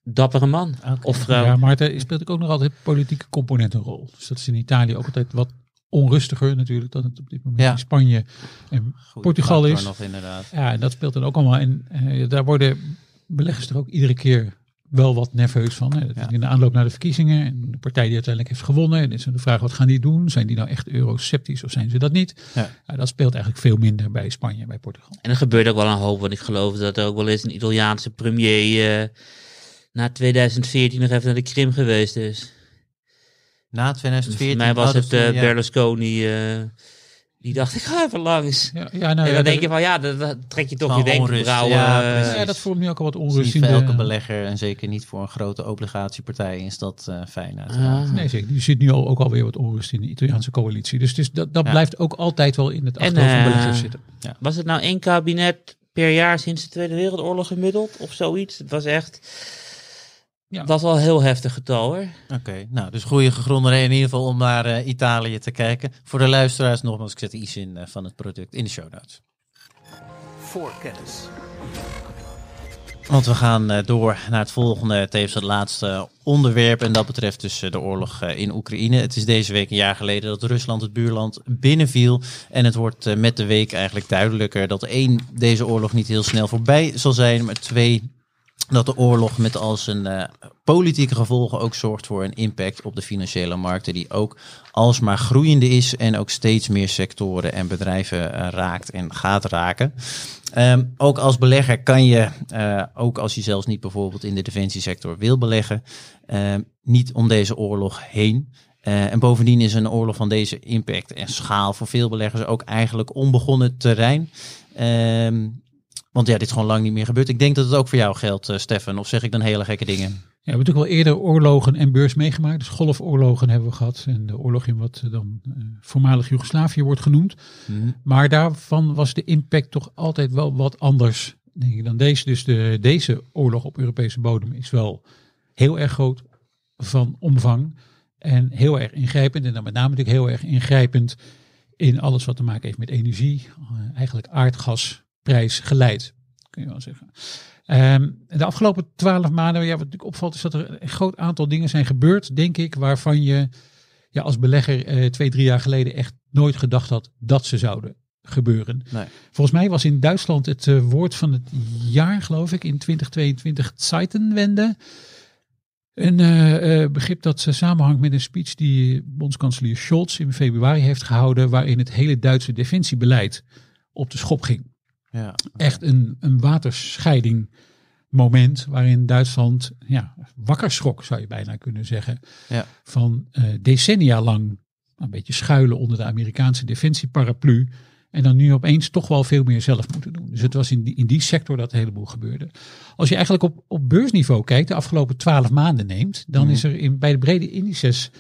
dappere man of vrouw. Ja, maar er speelt ook nog altijd politieke component een rol. Dus dat is in Italië ook altijd wat onrustiger natuurlijk dan het op dit moment in Spanje en Portugal is. Nog, inderdaad. Ja, en dat speelt dan ook allemaal. En uh, daar worden beleggers er ook iedere keer wel wat nerveus van. Hè. In de aanloop naar de verkiezingen. En de partij die uiteindelijk heeft gewonnen. En is de vraag, wat gaan die doen? Zijn die nou echt eurosceptisch of zijn ze dat niet? Ja. dat speelt eigenlijk veel minder bij Spanje en bij Portugal. En er gebeurt ook wel een hoop. Want ik geloof dat er ook wel eens een Italiaanse premier uh, na 2014 nog even naar de Krim geweest is. Na 2014? Voor mij was het uh, Berlusconi... Die dacht, ik ga even langs. Ja, ja, nou, en dan denk je van, ja, dat, trek je toch je wenkbrauwen. Ja, ja, dat vormt nu ook al wat onrust in voor elke belegger en zeker niet voor een grote obligatiepartij is dat uh, fijn uiteraard. Nee, zeker. Je ziet nu al, ook alweer wat onrust in de Italiaanse coalitie. Dus, dus dat, dat blijft ook altijd wel in het achterhoofd van beleggers zitten. Was het nou één kabinet per jaar sinds de Tweede Wereldoorlog gemiddeld of zoiets? Het was echt... Ja. Dat is wel een heel heftig getal hoor. Oké, nou dus goede gegronde reden in ieder geval om naar uh, Italië te kijken. Voor de luisteraars nogmaals, ik zet iets in uh, van het product in de show notes. Voor kennis. Want we gaan uh, door naar het volgende, tevens het laatste onderwerp. En dat betreft dus de oorlog in Oekraïne. Het is deze week een jaar geleden dat Rusland het buurland binnenviel. En het wordt met de week eigenlijk duidelijker dat één, deze oorlog niet heel snel voorbij zal zijn. Maar twee, dat de oorlog met al zijn uh, politieke gevolgen ook zorgt voor een impact op de financiële markten, die ook alsmaar groeiende is en ook steeds meer sectoren en bedrijven uh, raakt en gaat raken. Um, ook als belegger kan je, uh, ook als je zelfs niet bijvoorbeeld in de defensiesector wil beleggen, niet om deze oorlog heen. en bovendien is een oorlog van deze impact en schaal voor veel beleggers ook eigenlijk onbegonnen terrein. Um, want ja, dit is gewoon lang niet meer gebeurd. Ik denk dat het ook voor jou geldt, uh, Stefan. Of zeg ik dan hele gekke dingen? Ja, we hebben natuurlijk wel eerder oorlogen en beurs meegemaakt. Dus golfoorlogen hebben we gehad. En de oorlog in wat dan uh, voormalig Joegoslavië wordt genoemd. Mhm. Maar daarvan was de impact toch altijd wel wat anders denk ik, dan deze. Dus de, deze oorlog op Europese bodem is wel heel erg groot van omvang. En heel erg ingrijpend. En dan met name natuurlijk heel erg ingrijpend in alles wat te maken heeft met energie. Uh, eigenlijk aardgas prijs geleid, kun je wel zeggen. Um, de afgelopen twaalf maanden, ja, wat natuurlijk opvalt, is dat er een groot aantal dingen zijn gebeurd, denk ik, waarvan je ja, als belegger eh, twee, drie jaar geleden echt nooit gedacht had dat ze zouden gebeuren. Nee. Volgens mij was in Duitsland het uh, woord van het jaar, geloof ik, in 2022 Zeitenwende. Een uh, begrip dat samenhangt met een speech die bondskanselier Scholz in februari heeft gehouden, waarin het hele Duitse defensiebeleid op de schop ging. Ja, Echt een, een waterscheiding moment waarin Duitsland ja, wakker schrok, zou je bijna kunnen zeggen. Ja. Van uh, decennia lang een beetje schuilen onder de Amerikaanse defensieparaplu. En dan nu opeens toch wel veel meer zelf moeten doen. Dus het was in die, in die sector dat een heleboel gebeurde. Als je eigenlijk op, op beursniveau kijkt, de afgelopen twaalf maanden neemt, dan mhm. is er in, bij de brede indices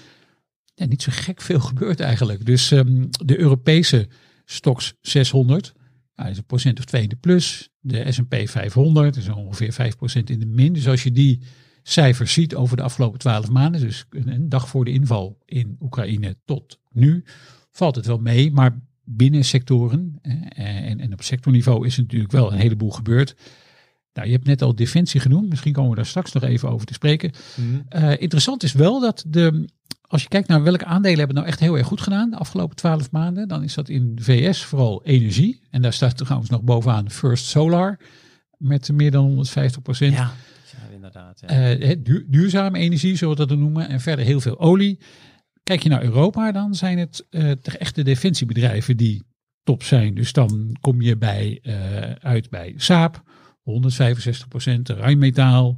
ja, niet zo gek veel gebeurd eigenlijk. Dus um, de Europese stocks 600 nou, is een procent of twee in de plus. De S&P 500 is ongeveer 5% in de min. Dus als je die cijfers ziet over de afgelopen 12 maanden, dus een dag voor de inval in Oekraïne tot nu, valt het wel mee. Maar binnen sectoren en, en op sectorniveau is natuurlijk wel een heleboel gebeurd. Nou, je hebt net al defensie genoemd. Misschien komen we daar straks nog even over te spreken. Mhm. Eh, interessant is wel dat de als je kijkt naar welke aandelen hebben nou echt heel erg goed gedaan de afgelopen twaalf maanden, dan is dat in de VS vooral energie. En daar staat trouwens nog bovenaan First Solar met meer dan 150 procent. Ja, inderdaad. Ja. Uh, duurzame energie, zullen we dat noemen. En verder heel veel olie. Kijk je naar Europa, dan zijn het uh, echte defensiebedrijven die top zijn. Dus dan kom je bij, uh, uit bij Saab, 165 procent, Rijnmetaal,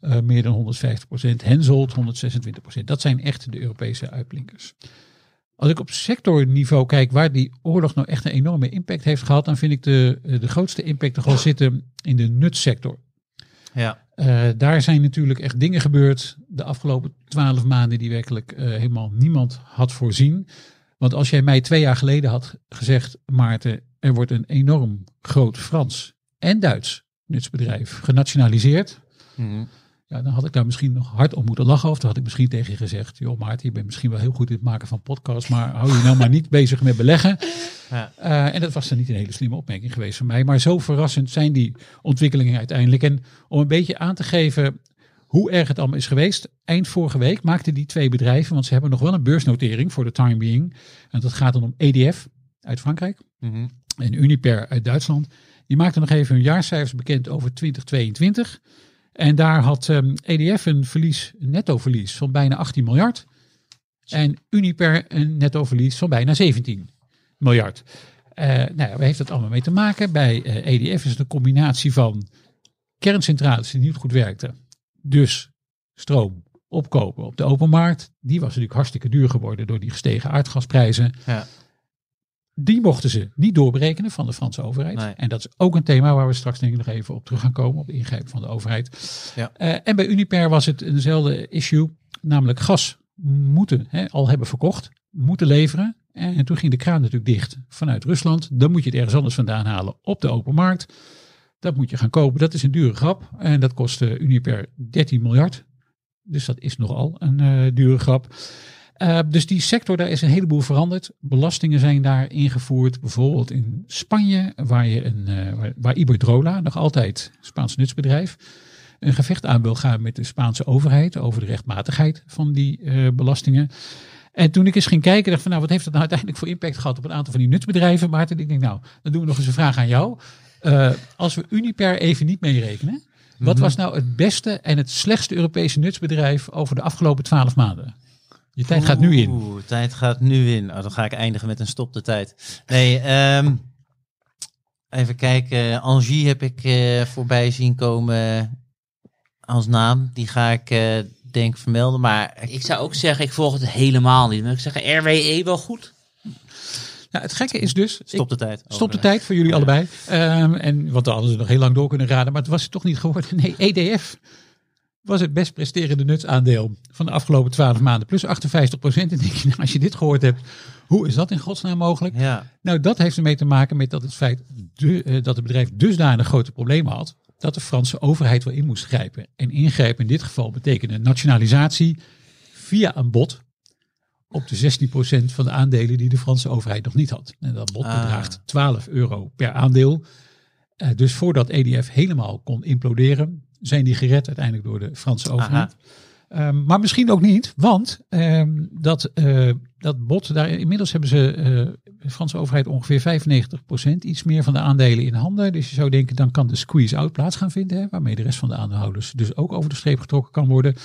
uh, meer dan 150%, Hensoldt 126%. Dat zijn echt de Europese uitblinkers. Als ik op sectorniveau kijk waar die oorlog nou echt een enorme impact heeft gehad, dan vind ik de, de grootste impact toch wel zitten in de nutsector. Ja. Uh, daar zijn natuurlijk echt dingen gebeurd de afgelopen twaalf maanden die werkelijk uh, helemaal niemand had voorzien. Want als jij mij twee jaar geleden had gezegd, Maarten, er wordt een enorm groot Frans en Duits nutsbedrijf genationaliseerd. Mm ja, dan had ik daar misschien nog hard om moeten lachen. Of dan had ik misschien tegen je gezegd: Joh, Maarten, je bent misschien wel heel goed in het maken van podcasts. Maar hou je nou maar niet bezig met beleggen. Ja. Uh, en dat was dan niet een hele slimme opmerking geweest van mij. Maar zo verrassend zijn die ontwikkelingen uiteindelijk. En om een beetje aan te geven hoe erg het allemaal is geweest. Eind vorige week maakten die twee bedrijven, want ze hebben nog wel een beursnotering voor de time being. En dat gaat dan om EDF uit Frankrijk Mhm. en Uniper uit Duitsland. Die maakten nog even hun jaarcijfers bekend over 2022. En daar had ehm, EDF een verlies, een verlies van bijna 18 miljard. En Uniper een netto verlies van bijna 17 miljard. Eh nou waar heeft dat allemaal mee te maken? Bij eh, EDF is het een combinatie van kerncentrales die niet goed werkten. Dus stroom opkopen op de open markt. Die was natuurlijk hartstikke duur geworden door die gestegen aardgasprijzen. Ja. Die mochten ze niet doorberekenen van de Franse overheid. Nee. En dat is ook een thema waar we straks denk ik nog even op terug gaan komen. Op de ingreep van de overheid. Ja. Eh, en bij Uniper was het eenzelfde issue. Namelijk gas moeten hè, al hebben verkocht. Moeten leveren. En toen ging de kraan natuurlijk dicht vanuit Rusland. Dan moet je het ergens anders vandaan halen op de open markt. Dat moet je gaan kopen. Dat is een dure grap. En dat kostte Uniper 13 miljard. Dus dat is nogal een eh, dure grap. Eh, dus die sector, daar is een heleboel veranderd. Belastingen zijn daar ingevoerd. Bijvoorbeeld in Spanje, waar, je een, eh, waar, Iberdrola, nog altijd Spaans nutsbedrijf, een gevecht aan wil gaan met de Spaanse overheid over de rechtmatigheid van die eh, belastingen. En toen ik eens ging kijken, dacht ik van nou, wat heeft dat nou uiteindelijk voor impact gehad op een aantal van die nutsbedrijven? Maarten, ik denk nou, dan doen we nog eens een vraag aan jou. Als we Uniper even niet meerekenen, wat was nou het beste en het slechtste Europese nutsbedrijf over de afgelopen twaalf maanden? Je tijd gaat nu in. Oeh, tijd gaat nu in. Oh, dan ga ik eindigen met een stop de tijd. Nee, ehm, even kijken. Angie heb ik eh, voorbij zien komen als naam. Die ga ik eh, denk vermelden. Maar ik, Ik zou ook zeggen, ik volg het helemaal niet. Maar ik zeg RWE wel goed. Nou, het gekke is dus, stop de tijd. Stop de tijd voor jullie allebei. Ehm, en want dan hadden ze nog heel lang door kunnen raden, maar het was het toch niet geworden. Nee, EDF was het best presterende nutsaandeel van de afgelopen 12 maanden. Plus 58 procent. En denk je, nou, als je dit gehoord hebt, hoe is dat in godsnaam mogelijk? Ja, Nou, dat heeft ermee te maken met dat het feit de, eh, dat het bedrijf dusdanig grote problemen had. Dat de Franse overheid wel in moest grijpen. En ingrijpen in dit geval betekende nationalisatie via een bod op de 16% van de aandelen die de Franse overheid nog niet had. En dat bod Ah. bedraagt 12 euro per aandeel. Eh, dus voordat EDF helemaal kon imploderen, zijn die gered uiteindelijk door de Franse overheid. Ehm, maar misschien ook niet, want ehm, dat, eh, dat bod, daar, inmiddels hebben ze, eh, de Franse overheid ongeveer 95% iets meer van de aandelen in handen. Dus je zou denken, dan kan de squeeze-out plaats gaan vinden, hè, waarmee de rest van de aandeelhouders dus ook over de streep getrokken kan worden.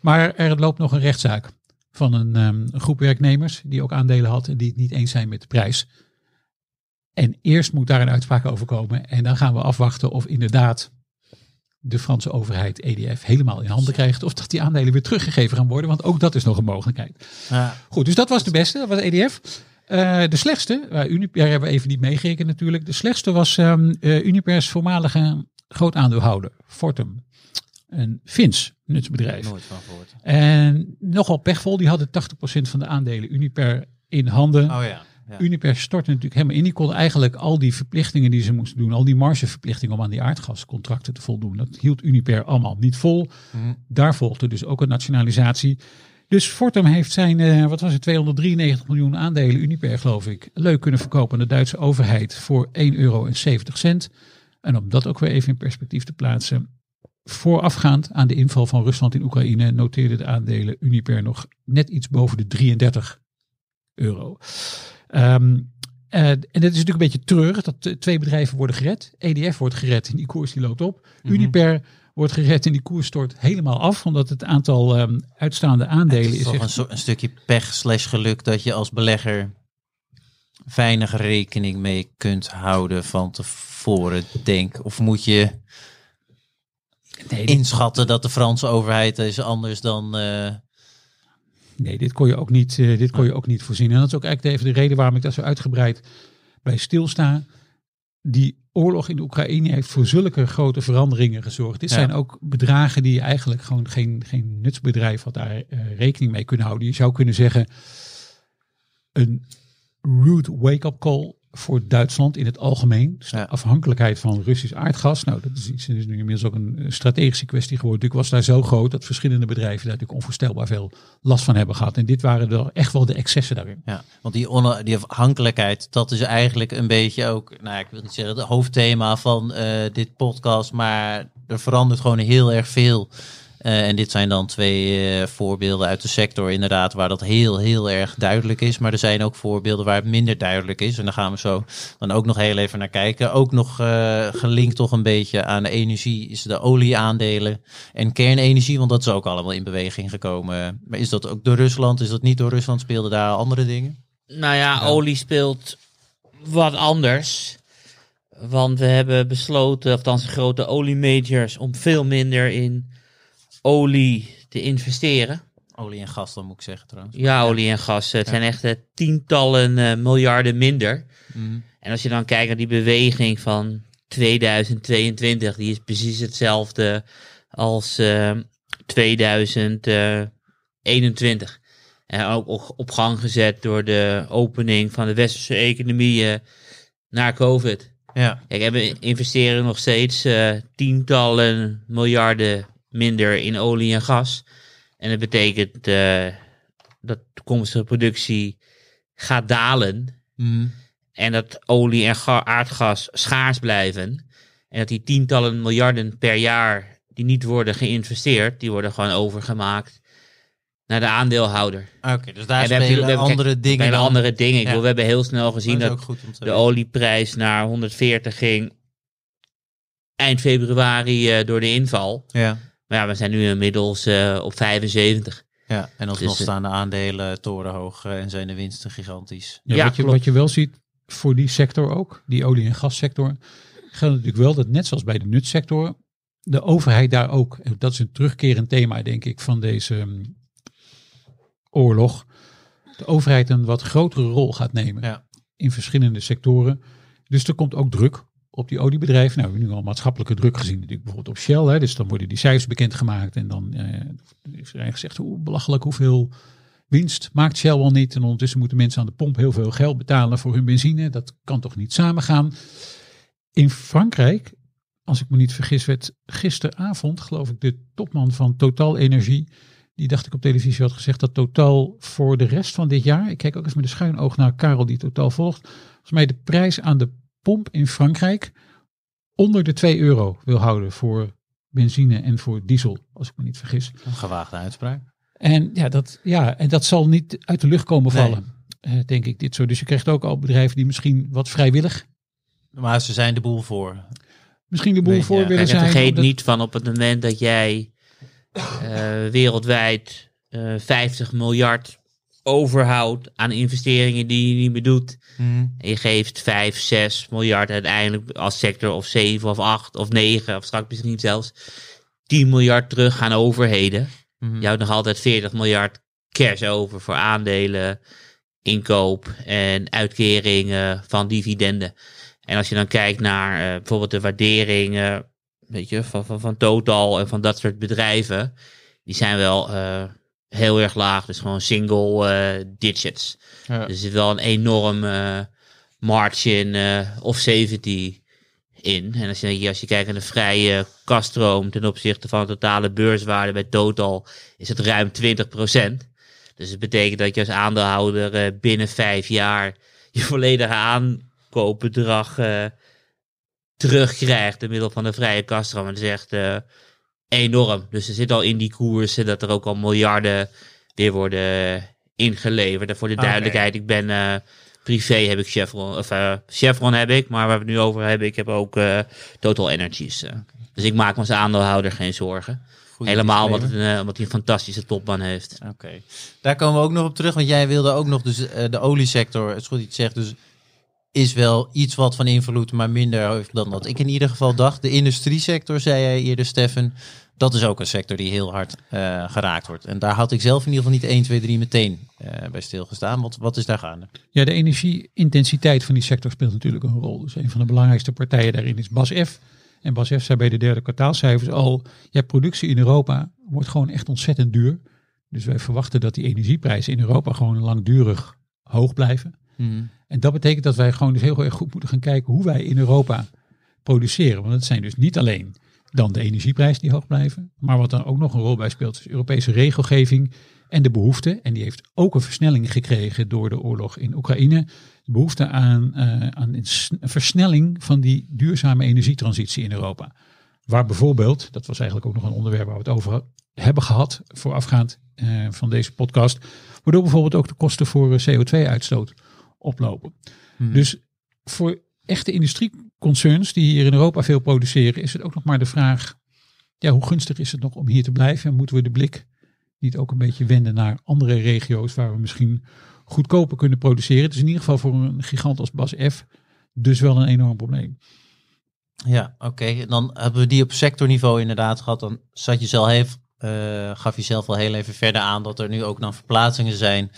Maar er loopt nog een rechtszaak van een, ehm, een groep werknemers die ook aandelen had en die het niet eens zijn met de prijs. En eerst moet daar een uitspraak over komen. En dan gaan we afwachten of inderdaad de Franse overheid EDF helemaal in handen krijgt. Of dat die aandelen weer teruggegeven gaan worden. Want ook dat is nog een mogelijkheid. ja. Goed, dus dat was de beste, dat was EDF. Eh, de slechtste, uh, Uniper hebben we even niet meegerekend natuurlijk. De slechtste was eh, Unipers voormalige groot aandeelhouder, Fortum. Een Fins nutsbedrijf. nooit van gehoord. En nogal pechvol, die hadden 80% van de aandelen Uniper in handen. Oh ja. Ja. Uniper stortte natuurlijk helemaal in. Die kon eigenlijk al die verplichtingen die ze moesten doen, al die margeverplichtingen om aan die aardgascontracten te voldoen, dat hield Uniper allemaal niet vol. Mhm. Daar volgde dus ook een nationalisatie. Dus Fortum heeft zijn, eh, wat was het, 293 miljoen aandelen Uniper geloof ik, leuk kunnen verkopen aan de Duitse overheid voor 1,70 euro. En om dat ook weer even in perspectief te plaatsen, voorafgaand aan de inval van Rusland in Oekraïne noteerden de aandelen Uniper nog net iets boven de 33 euro. Eh, en dat is natuurlijk een beetje treurig dat twee bedrijven worden gered. EDF wordt gered en die koers die loopt op. Mhm. Uniper wordt gered en die koers stort helemaal af. Omdat het aantal ehm, uitstaande aandelen Het is, is toch echt- een, stukje pech slash geluk dat je als belegger weinig rekening mee kunt houden van tevoren, denk. Of moet je nee, inschatten dat de Franse overheid is anders dan... eh, nee, dit kon je ook niet, eh, dit kon je ook niet voorzien. En dat is ook eigenlijk even de reden waarom ik daar zo uitgebreid bij stilsta. Die oorlog in de Oekraïne heeft voor zulke grote veranderingen gezorgd. Dit Ja. zijn ook bedragen die eigenlijk gewoon geen, geen nutsbedrijf had daar eh, rekening mee kunnen houden. Je zou kunnen zeggen een rude wake-up call voor Duitsland in het algemeen. Dus de afhankelijkheid van Russisch aardgas. Nou, dat is, iets, is nu inmiddels ook een strategische kwestie geworden. Natuurlijk was daar zo groot dat verschillende bedrijven daar natuurlijk onvoorstelbaar veel last van hebben gehad. En dit waren er echt wel de excessen daarin. Ja, want die, on- die afhankelijkheid, dat is eigenlijk een beetje ook, nou ik wil niet zeggen het hoofdthema van eh, dit podcast, maar er verandert gewoon heel erg veel. Uh, en dit zijn dan twee uh, voorbeelden uit de sector inderdaad waar dat heel, heel erg duidelijk is. Maar er zijn ook voorbeelden waar het minder duidelijk is. En daar gaan we zo dan ook nog heel even naar kijken. Ook nog uh, gelinkt toch een beetje aan de energie is de olieaandelen en kernenergie. Want dat is ook allemaal in beweging gekomen. Maar is dat ook door Rusland? Is dat niet door Rusland? Speelden daar andere dingen? Nou ja, olie speelt wat anders. Want we hebben besloten, althans grote oliemajors, om veel minder in olie te investeren. Olie en gas dan moet ik zeggen trouwens. Ja, olie en gas. Het zijn echt uh, tientallen uh, miljarden minder. Mm. En als je dan kijkt naar die beweging van 2022, die is precies hetzelfde als uh, 2021. En ook op gang gezet door de opening van de westerse economieën na COVID. Ja. Kijk, we investeren nog steeds uh, tientallen miljarden minder in olie en gas. En dat betekent uh, dat de toekomstige productie gaat dalen. Mm. En dat olie en aardgas schaars blijven. En dat die tientallen miljarden per jaar die niet worden geïnvesteerd, die worden gewoon overgemaakt naar de aandeelhouder. Oké, okay, dus daar we, andere kijk, dingen. Spelen andere dingen. Ik ja. we hebben heel snel gezien dat, dat de olieprijs naar 140 ging eind februari uh, door de inval. Ja. Maar ja, we zijn nu inmiddels uh, op 75. Ja, en alsnog dus, staan de aandelen torenhoog uh, en zijn de winsten gigantisch. Ja, ja wat, je, wat je wel ziet voor die sector ook, die olie- en gassector, geldt natuurlijk wel dat net zoals bij de nutsector, de overheid daar ook, en dat is een terugkerend thema denk ik van deze um, oorlog, de overheid een wat grotere rol gaat nemen ja. in verschillende sectoren. Dus er komt ook druk op die oliebedrijven. Nou, we hebben nu al maatschappelijke druk gezien, natuurlijk bijvoorbeeld op Shell. Hè, dus dan worden die cijfers bekendgemaakt en dan eh, is er gezegd hoe belachelijk hoeveel winst maakt Shell wel niet. En ondertussen moeten mensen aan de pomp heel veel geld betalen voor hun benzine. Dat kan toch niet samengaan. In Frankrijk, als ik me niet vergis, werd gisteravond, geloof ik, de topman van Total Energie die dacht ik op televisie had gezegd dat Total voor de rest van dit jaar, ik kijk ook eens met een schuin oog naar Karel die Total volgt, volgens mij de prijs aan de pomp in Frankrijk onder de 2 euro wil houden voor benzine en voor diesel, als ik me niet vergis. Een gewaagde uitspraak. En ja, dat, ja, en dat zal niet uit de lucht komen vallen, nee. uh, denk ik dit zo. Dus je krijgt ook al bedrijven die misschien wat vrijwillig. Maar ze zijn de boel voor. Misschien de boel voor ja. willen Kijk, zijn. Vergeet niet van op het moment dat jij uh, wereldwijd uh, 50 miljard overhoudt aan investeringen die je niet meer doet. Mm. En je geeft 5, 6 miljard uiteindelijk als sector of 7 of 8 of 9 of straks misschien zelfs 10 miljard terug aan overheden. Mm. Je houdt nog altijd 40 miljard cash over voor aandelen, inkoop en uitkeringen van dividenden. En als je dan kijkt naar uh, bijvoorbeeld de waarderingen weet je, van, van, van Total en van dat soort bedrijven, die zijn wel uh, heel erg laag. Dus gewoon single uh, digits. Ja. Dus er zit wel een enorm uh, margin of safety in. En als je, als je kijkt naar de vrije kaststroom ten opzichte van de totale beurswaarde bij Total, is het ruim 20%. Dus het betekent dat je als aandeelhouder binnen vijf jaar je volledige aankoopbedrag terugkrijgt door middel van de vrije kaststroom. Dat is echt uh, enorm. Dus er zit al in die koersen dat er ook al miljarden weer worden ingeleverd. En voor de duidelijkheid, ik ben uh, privé heb ik Chevron, of uh, Chevron heb ik, maar waar we het nu over hebben, ik heb ook Total Energies. Dus ik maak me als aandeelhouder geen zorgen. Goeie Helemaal omdat, het een, omdat hij een fantastische topman heeft. Oké, okay. daar komen we ook nog op terug, want jij wilde ook nog dus de oliesector, het is goed iets zegt, dus is wel iets wat van invloed, maar minder dan wat ik in ieder geval dacht. De industriesector, zei jij eerder, Steffen, dat is ook een sector die heel hard uh, geraakt wordt. En daar had ik zelf in ieder geval niet 1, 2, 3 meteen uh, bij stilgestaan. Wat, wat is daar gaande? Ja, de energieintensiteit van die sector speelt natuurlijk een rol. Dus een van de belangrijkste partijen daarin is BASF. En BASF zei bij de derde kwartaalcijfers al, ja, productie in Europa wordt gewoon echt ontzettend duur. Dus wij verwachten dat die energieprijzen in Europa gewoon langdurig hoog blijven. Mm. En dat betekent dat wij gewoon dus heel erg goed moeten gaan kijken hoe wij in Europa produceren. Want het zijn dus niet alleen dan de energieprijs die hoog blijven, maar wat dan ook nog een rol bij speelt is Europese regelgeving en de behoefte. En die heeft ook een versnelling gekregen door de oorlog in Oekraïne. De behoefte aan, uh, aan een versnelling van die duurzame energietransitie in Europa. Waar bijvoorbeeld, dat was eigenlijk ook nog een onderwerp waar we het over hebben gehad voorafgaand uh, van deze podcast. Waardoor bijvoorbeeld ook de kosten voor CO2-uitstoot oplopen. Hmm. Dus voor echte industrieconcerns die hier in Europa veel produceren, is het ook nog maar de vraag: ja, hoe gunstig is het nog om hier te blijven? En moeten we de blik niet ook een beetje wenden naar andere regio's waar we misschien goedkoper kunnen produceren? Het is in ieder geval voor een gigant als Bas F. dus wel een enorm probleem. Ja, oké. Dan hebben we die op sectorniveau inderdaad gehad. Dan zat je zelf uh, gaf je zelf al heel even verder aan dat er nu ook dan verplaatsingen zijn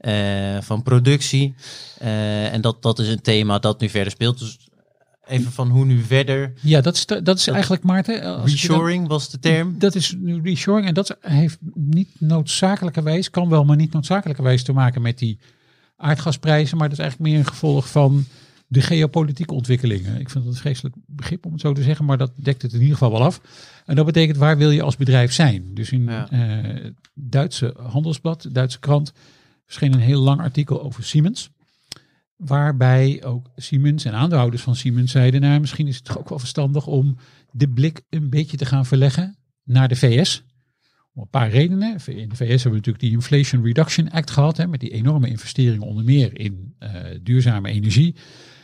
uh, van productie. Uh, en dat, dat is een thema dat nu verder speelt. Dus even van hoe nu verder. Ja, dat is, dat is eigenlijk, Maarten. Reshoring was de term. Dat is nu reshoring en dat heeft niet noodzakelijkerwijs, kan wel, maar niet noodzakelijkerwijs te maken met die aardgasprijzen. Maar dat is eigenlijk meer een gevolg van de geopolitieke ontwikkelingen. Ik vind dat een vreselijk begrip om het zo te zeggen, maar dat dekt het in ieder geval wel af. En dat betekent waar wil je als bedrijf zijn? Dus in ja. uh, Duitse handelsblad, Duitse krant, verscheen een heel lang artikel over Siemens. Waarbij ook Siemens en aandeelhouders van Siemens zeiden, nou misschien is het toch ook wel verstandig om de blik een beetje te gaan verleggen naar de VS. Om een paar redenen. In de VS hebben we natuurlijk die Inflation Reduction Act gehad, hè, met die enorme investeringen onder meer in uh, duurzame energie.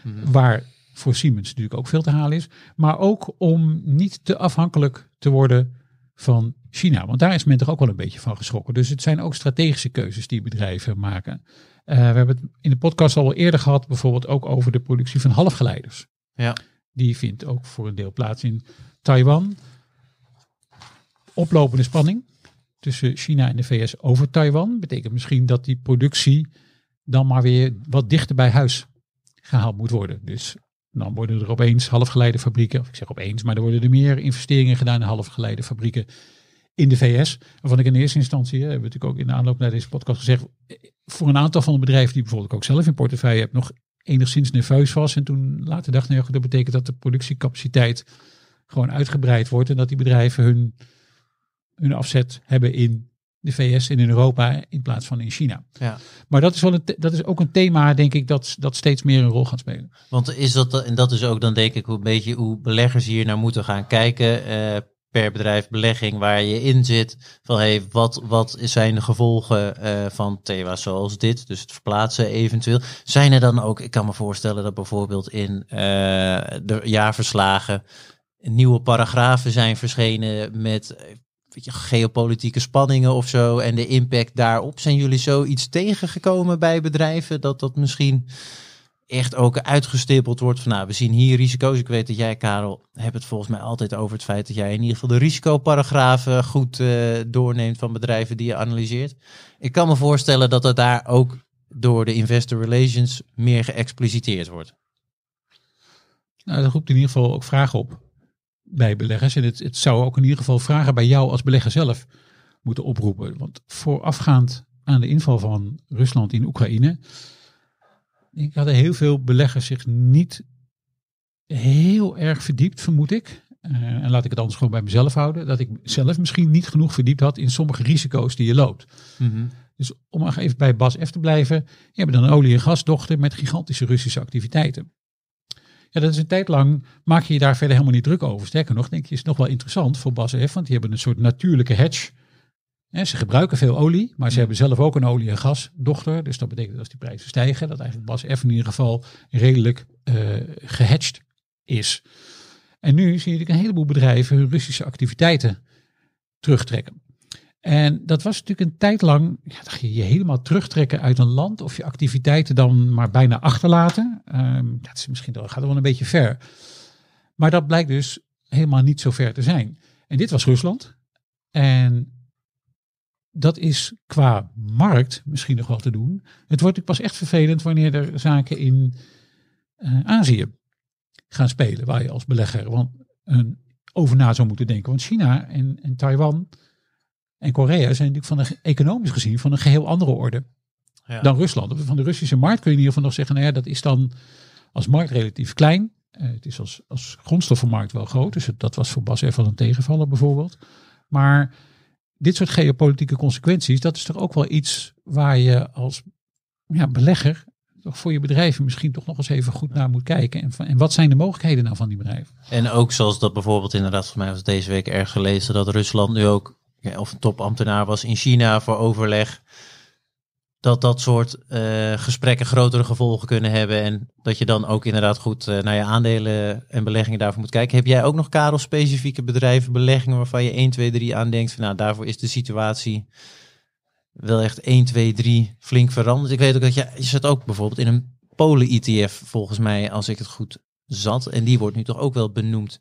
Mhm. Waar voor Siemens natuurlijk ook veel te halen is. Maar ook om niet te afhankelijk te worden van China. Want daar is men toch ook wel een beetje van geschrokken. Dus het zijn ook strategische keuzes die bedrijven maken. Uh, we hebben het in de podcast al eerder gehad, bijvoorbeeld ook over de productie van halfgeleiders. Ja. Die vindt ook voor een deel plaats in Taiwan. Oplopende spanning tussen China en de VS over Taiwan. Betekent misschien dat die productie dan maar weer wat dichter bij huis gehaald moet worden. Dus dan worden er opeens halfgeleiderfabrieken, of ik zeg opeens, maar er worden er meer investeringen gedaan in halfgeleiderfabrieken in de VS. Waarvan ik in eerste instantie, hebben we natuurlijk ook in de aanloop naar deze podcast gezegd, voor een aantal van de bedrijven die bijvoorbeeld ook zelf in portefeuille heb, nog enigszins nerveus was. En toen later dacht, nou ja, dat betekent dat de productiecapaciteit gewoon uitgebreid wordt en dat die bedrijven hun, hun afzet hebben in de VS en in Europa in plaats van in China. Ja. Maar dat is, wel een, dat is ook een thema, denk ik, dat, dat steeds meer een rol gaat spelen. Want is dat, en dat is ook dan denk ik hoe, een beetje hoe beleggers hier naar moeten gaan kijken. Uh, per bedrijf belegging waar je in zit. Van hey, wat, wat zijn de gevolgen uh, van thema's zoals dit? Dus het verplaatsen eventueel. Zijn er dan ook, ik kan me voorstellen dat bijvoorbeeld in uh, de jaarverslagen nieuwe paragrafen zijn verschenen met weet je, geopolitieke spanningen of zo en de impact daarop. Zijn jullie zoiets tegengekomen bij bedrijven dat dat misschien echt ook uitgestippeld wordt van nou, we zien hier risico's. Ik weet dat jij, Karel, hebt het volgens mij altijd over het feit dat jij in ieder geval de risicoparagrafen goed uh, doorneemt van bedrijven die je analyseert. Ik kan me voorstellen dat het daar ook door de investor relations meer geëxpliciteerd wordt. Nou, dat roept in ieder geval ook vragen op bij beleggers. En het, het zou ook in ieder geval vragen bij jou als belegger zelf moeten oproepen. Want voorafgaand aan de inval van Rusland in Oekraïne, ik hadden heel veel beleggers zich niet heel erg verdiept, vermoed ik. Uh, en laat ik het anders gewoon bij mezelf houden. Dat ik zelf misschien niet genoeg verdiept had in sommige risico's die je loopt. Mm Dus om nog even bij Bas F te blijven. Je hebt dan een olie- en gasdochter met gigantische Russische activiteiten. Ja, dat is een tijd lang, maak je je daar verder helemaal niet druk over. Sterker nog, denk je, is het nog wel interessant voor Bas F. Want die hebben een soort natuurlijke hedge. Ze gebruiken veel olie, maar ze hebben zelf ook een olie- en gasdochter. Dus dat betekent dat als die prijzen stijgen, dat eigenlijk Bas F in ieder geval redelijk uh, gehedged is. En nu zie je een heleboel bedrijven hun Russische activiteiten terugtrekken. En dat was natuurlijk een tijd lang, ja, dan je je helemaal terugtrekken uit een land of je activiteiten dan maar bijna achterlaten. Um, dat is misschien gaat er wel een beetje ver. Maar dat blijkt dus helemaal niet zo ver te zijn. En dit was Rusland. En dat is qua markt misschien nog wel te doen. Het wordt pas echt vervelend wanneer er zaken in uh, Azië gaan spelen, waar je als belegger want een, over na zou moeten denken. Want China en, en Taiwan en Korea zijn natuurlijk van een, economisch gezien van een geheel andere orde ja. dan Rusland. Van de Russische markt kun je in ieder geval nog zeggen, nou ja, dat is dan als markt relatief klein. Uh, het is als, als grondstoffenmarkt wel groot, dus het, dat was voor Bas even een tegenvaller bijvoorbeeld. Maar dit soort geopolitieke consequenties, dat is toch ook wel iets waar je als ja, belegger toch voor je bedrijven misschien toch nog eens even goed naar moet kijken. En, en wat zijn de mogelijkheden nou van die bedrijven? En ook zoals dat bijvoorbeeld inderdaad, voor mij was deze week erg gelezen, dat Rusland nu ook of een topambtenaar was in China voor overleg, dat dat soort uh, gesprekken grotere gevolgen kunnen hebben. En dat je dan ook inderdaad goed uh, naar je aandelen en beleggingen daarvoor moet kijken. Heb jij ook nog, Karel, specifieke bedrijven, beleggingen waarvan je 1, 2, 3 aan denkt? Nou, daarvoor is de situatie wel echt 1, 2, 3 flink veranderd. Ik weet ook dat je, je zit ook bijvoorbeeld in een Polen-ETF, volgens mij, als ik het goed zat. En die wordt nu toch ook wel benoemd.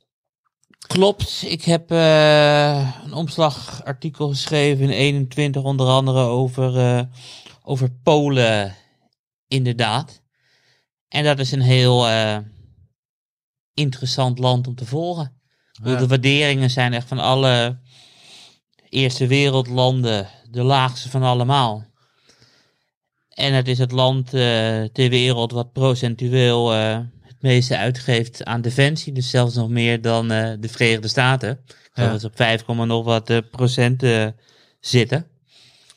Klopt, ik heb uh, een omslagartikel geschreven in 21 onder andere over, over Polen, inderdaad. En dat is een heel uh, interessant land om te volgen. Ja. De waarderingen zijn echt van alle eerste wereldlanden de laagste van allemaal. En het is het land ter wereld wat procentueel meeste uitgeeft aan defensie. Dus zelfs nog meer dan uh, de Verenigde Staten. Dat is op 5, nog wat uh, procent uh, zitten.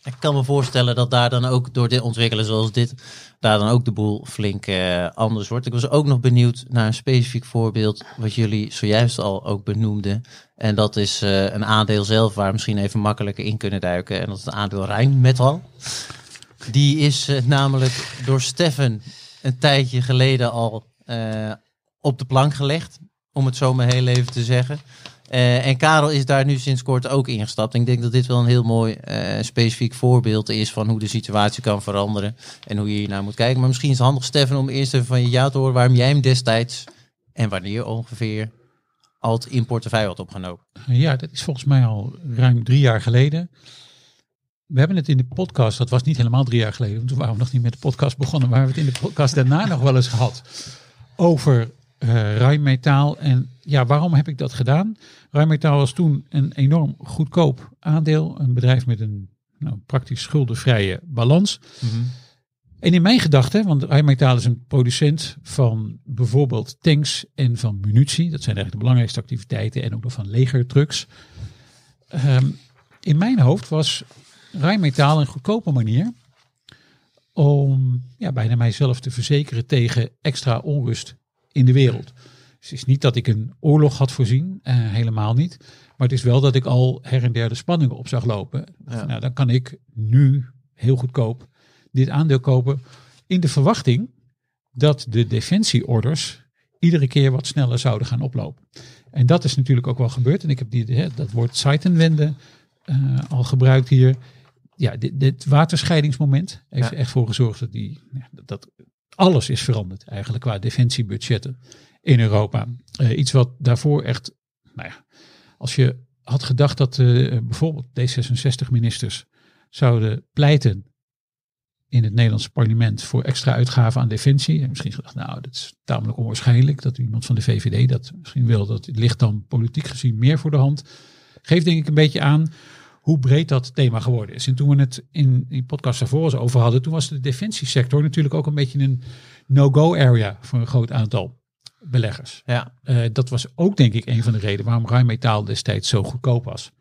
Ik kan me voorstellen dat daar dan ook door de ontwikkelen zoals dit, daar dan ook de boel flink anders wordt. Ik was ook nog benieuwd naar een specifiek voorbeeld wat jullie zojuist al ook benoemden. En dat is een aandeel zelf waar we misschien even makkelijker in kunnen duiken. En dat is het aandeel Rijnmetal. Die is namelijk door Steffen een tijdje geleden al op de plank gelegd, om het zo maar heel even te zeggen. Uh, en Karel is daar nu sinds kort ook ingestapt. ik denk dat dit wel een heel mooi uh, specifiek voorbeeld is van hoe de situatie kan veranderen en hoe je hier naar moet kijken. Maar misschien is het handig, Stefan, om eerst even van je jou te horen waarom jij hem destijds en wanneer ongeveer al in portefeuille had opgenomen. Ja, dat is volgens mij al ruim drie jaar geleden. We hebben het in de podcast, dat was niet helemaal drie jaar geleden, want toen waren we nog niet met de podcast begonnen, maar we hebben het in de podcast daarna nog wel eens gehad over uh, Rijnmetaal. En ja, waarom heb ik dat gedaan? Rijnmetaal was toen een enorm goedkoop aandeel. Een bedrijf met een nou, praktisch schuldenvrije balans. Mhm. En in mijn gedachten, want Rijnmetaal is een producent van bijvoorbeeld tanks en van munitie. Dat zijn eigenlijk de belangrijkste activiteiten. En ook nog van legertrucks. Um, in mijn hoofd was Rijnmetaal een goedkope manier om ja, bijna mijzelf te verzekeren tegen extra onrust in de wereld. Dus het is niet dat ik een oorlog had voorzien, uh, helemaal niet. Maar het is wel dat ik al her en der de spanningen op zag lopen. Nou, dan kan ik nu heel goedkoop dit aandeel kopen in de verwachting dat de defensieorders iedere keer wat sneller zouden gaan oplopen. En dat is natuurlijk ook wel gebeurd. En ik heb die, hè, dat woord Zeitenwende uh, al gebruikt hier ja, dit, dit waterscheidingsmoment heeft er echt voor gezorgd dat, die, ja, dat alles is veranderd eigenlijk qua defensiebudgetten in Europa. Uh, iets wat daarvoor echt, nou ja, als je had gedacht dat uh, bijvoorbeeld D66-ministers zouden pleiten in het Nederlandse parlement voor extra uitgaven aan defensie. En misschien gedacht, nou, dat is tamelijk onwaarschijnlijk dat iemand van de VVD dat misschien wil. Dat ligt dan politiek gezien meer voor de hand. Geeft denk ik een beetje aan hoe breed dat thema geworden is. En toen we het in die podcast daarvoor eens over hadden, toen was de defensiesector natuurlijk ook een beetje een no-go area voor een groot aantal beleggers. Ja. Uh, dat was ook denk ik een van de redenen waarom Rijnmetaal destijds zo goedkoop was.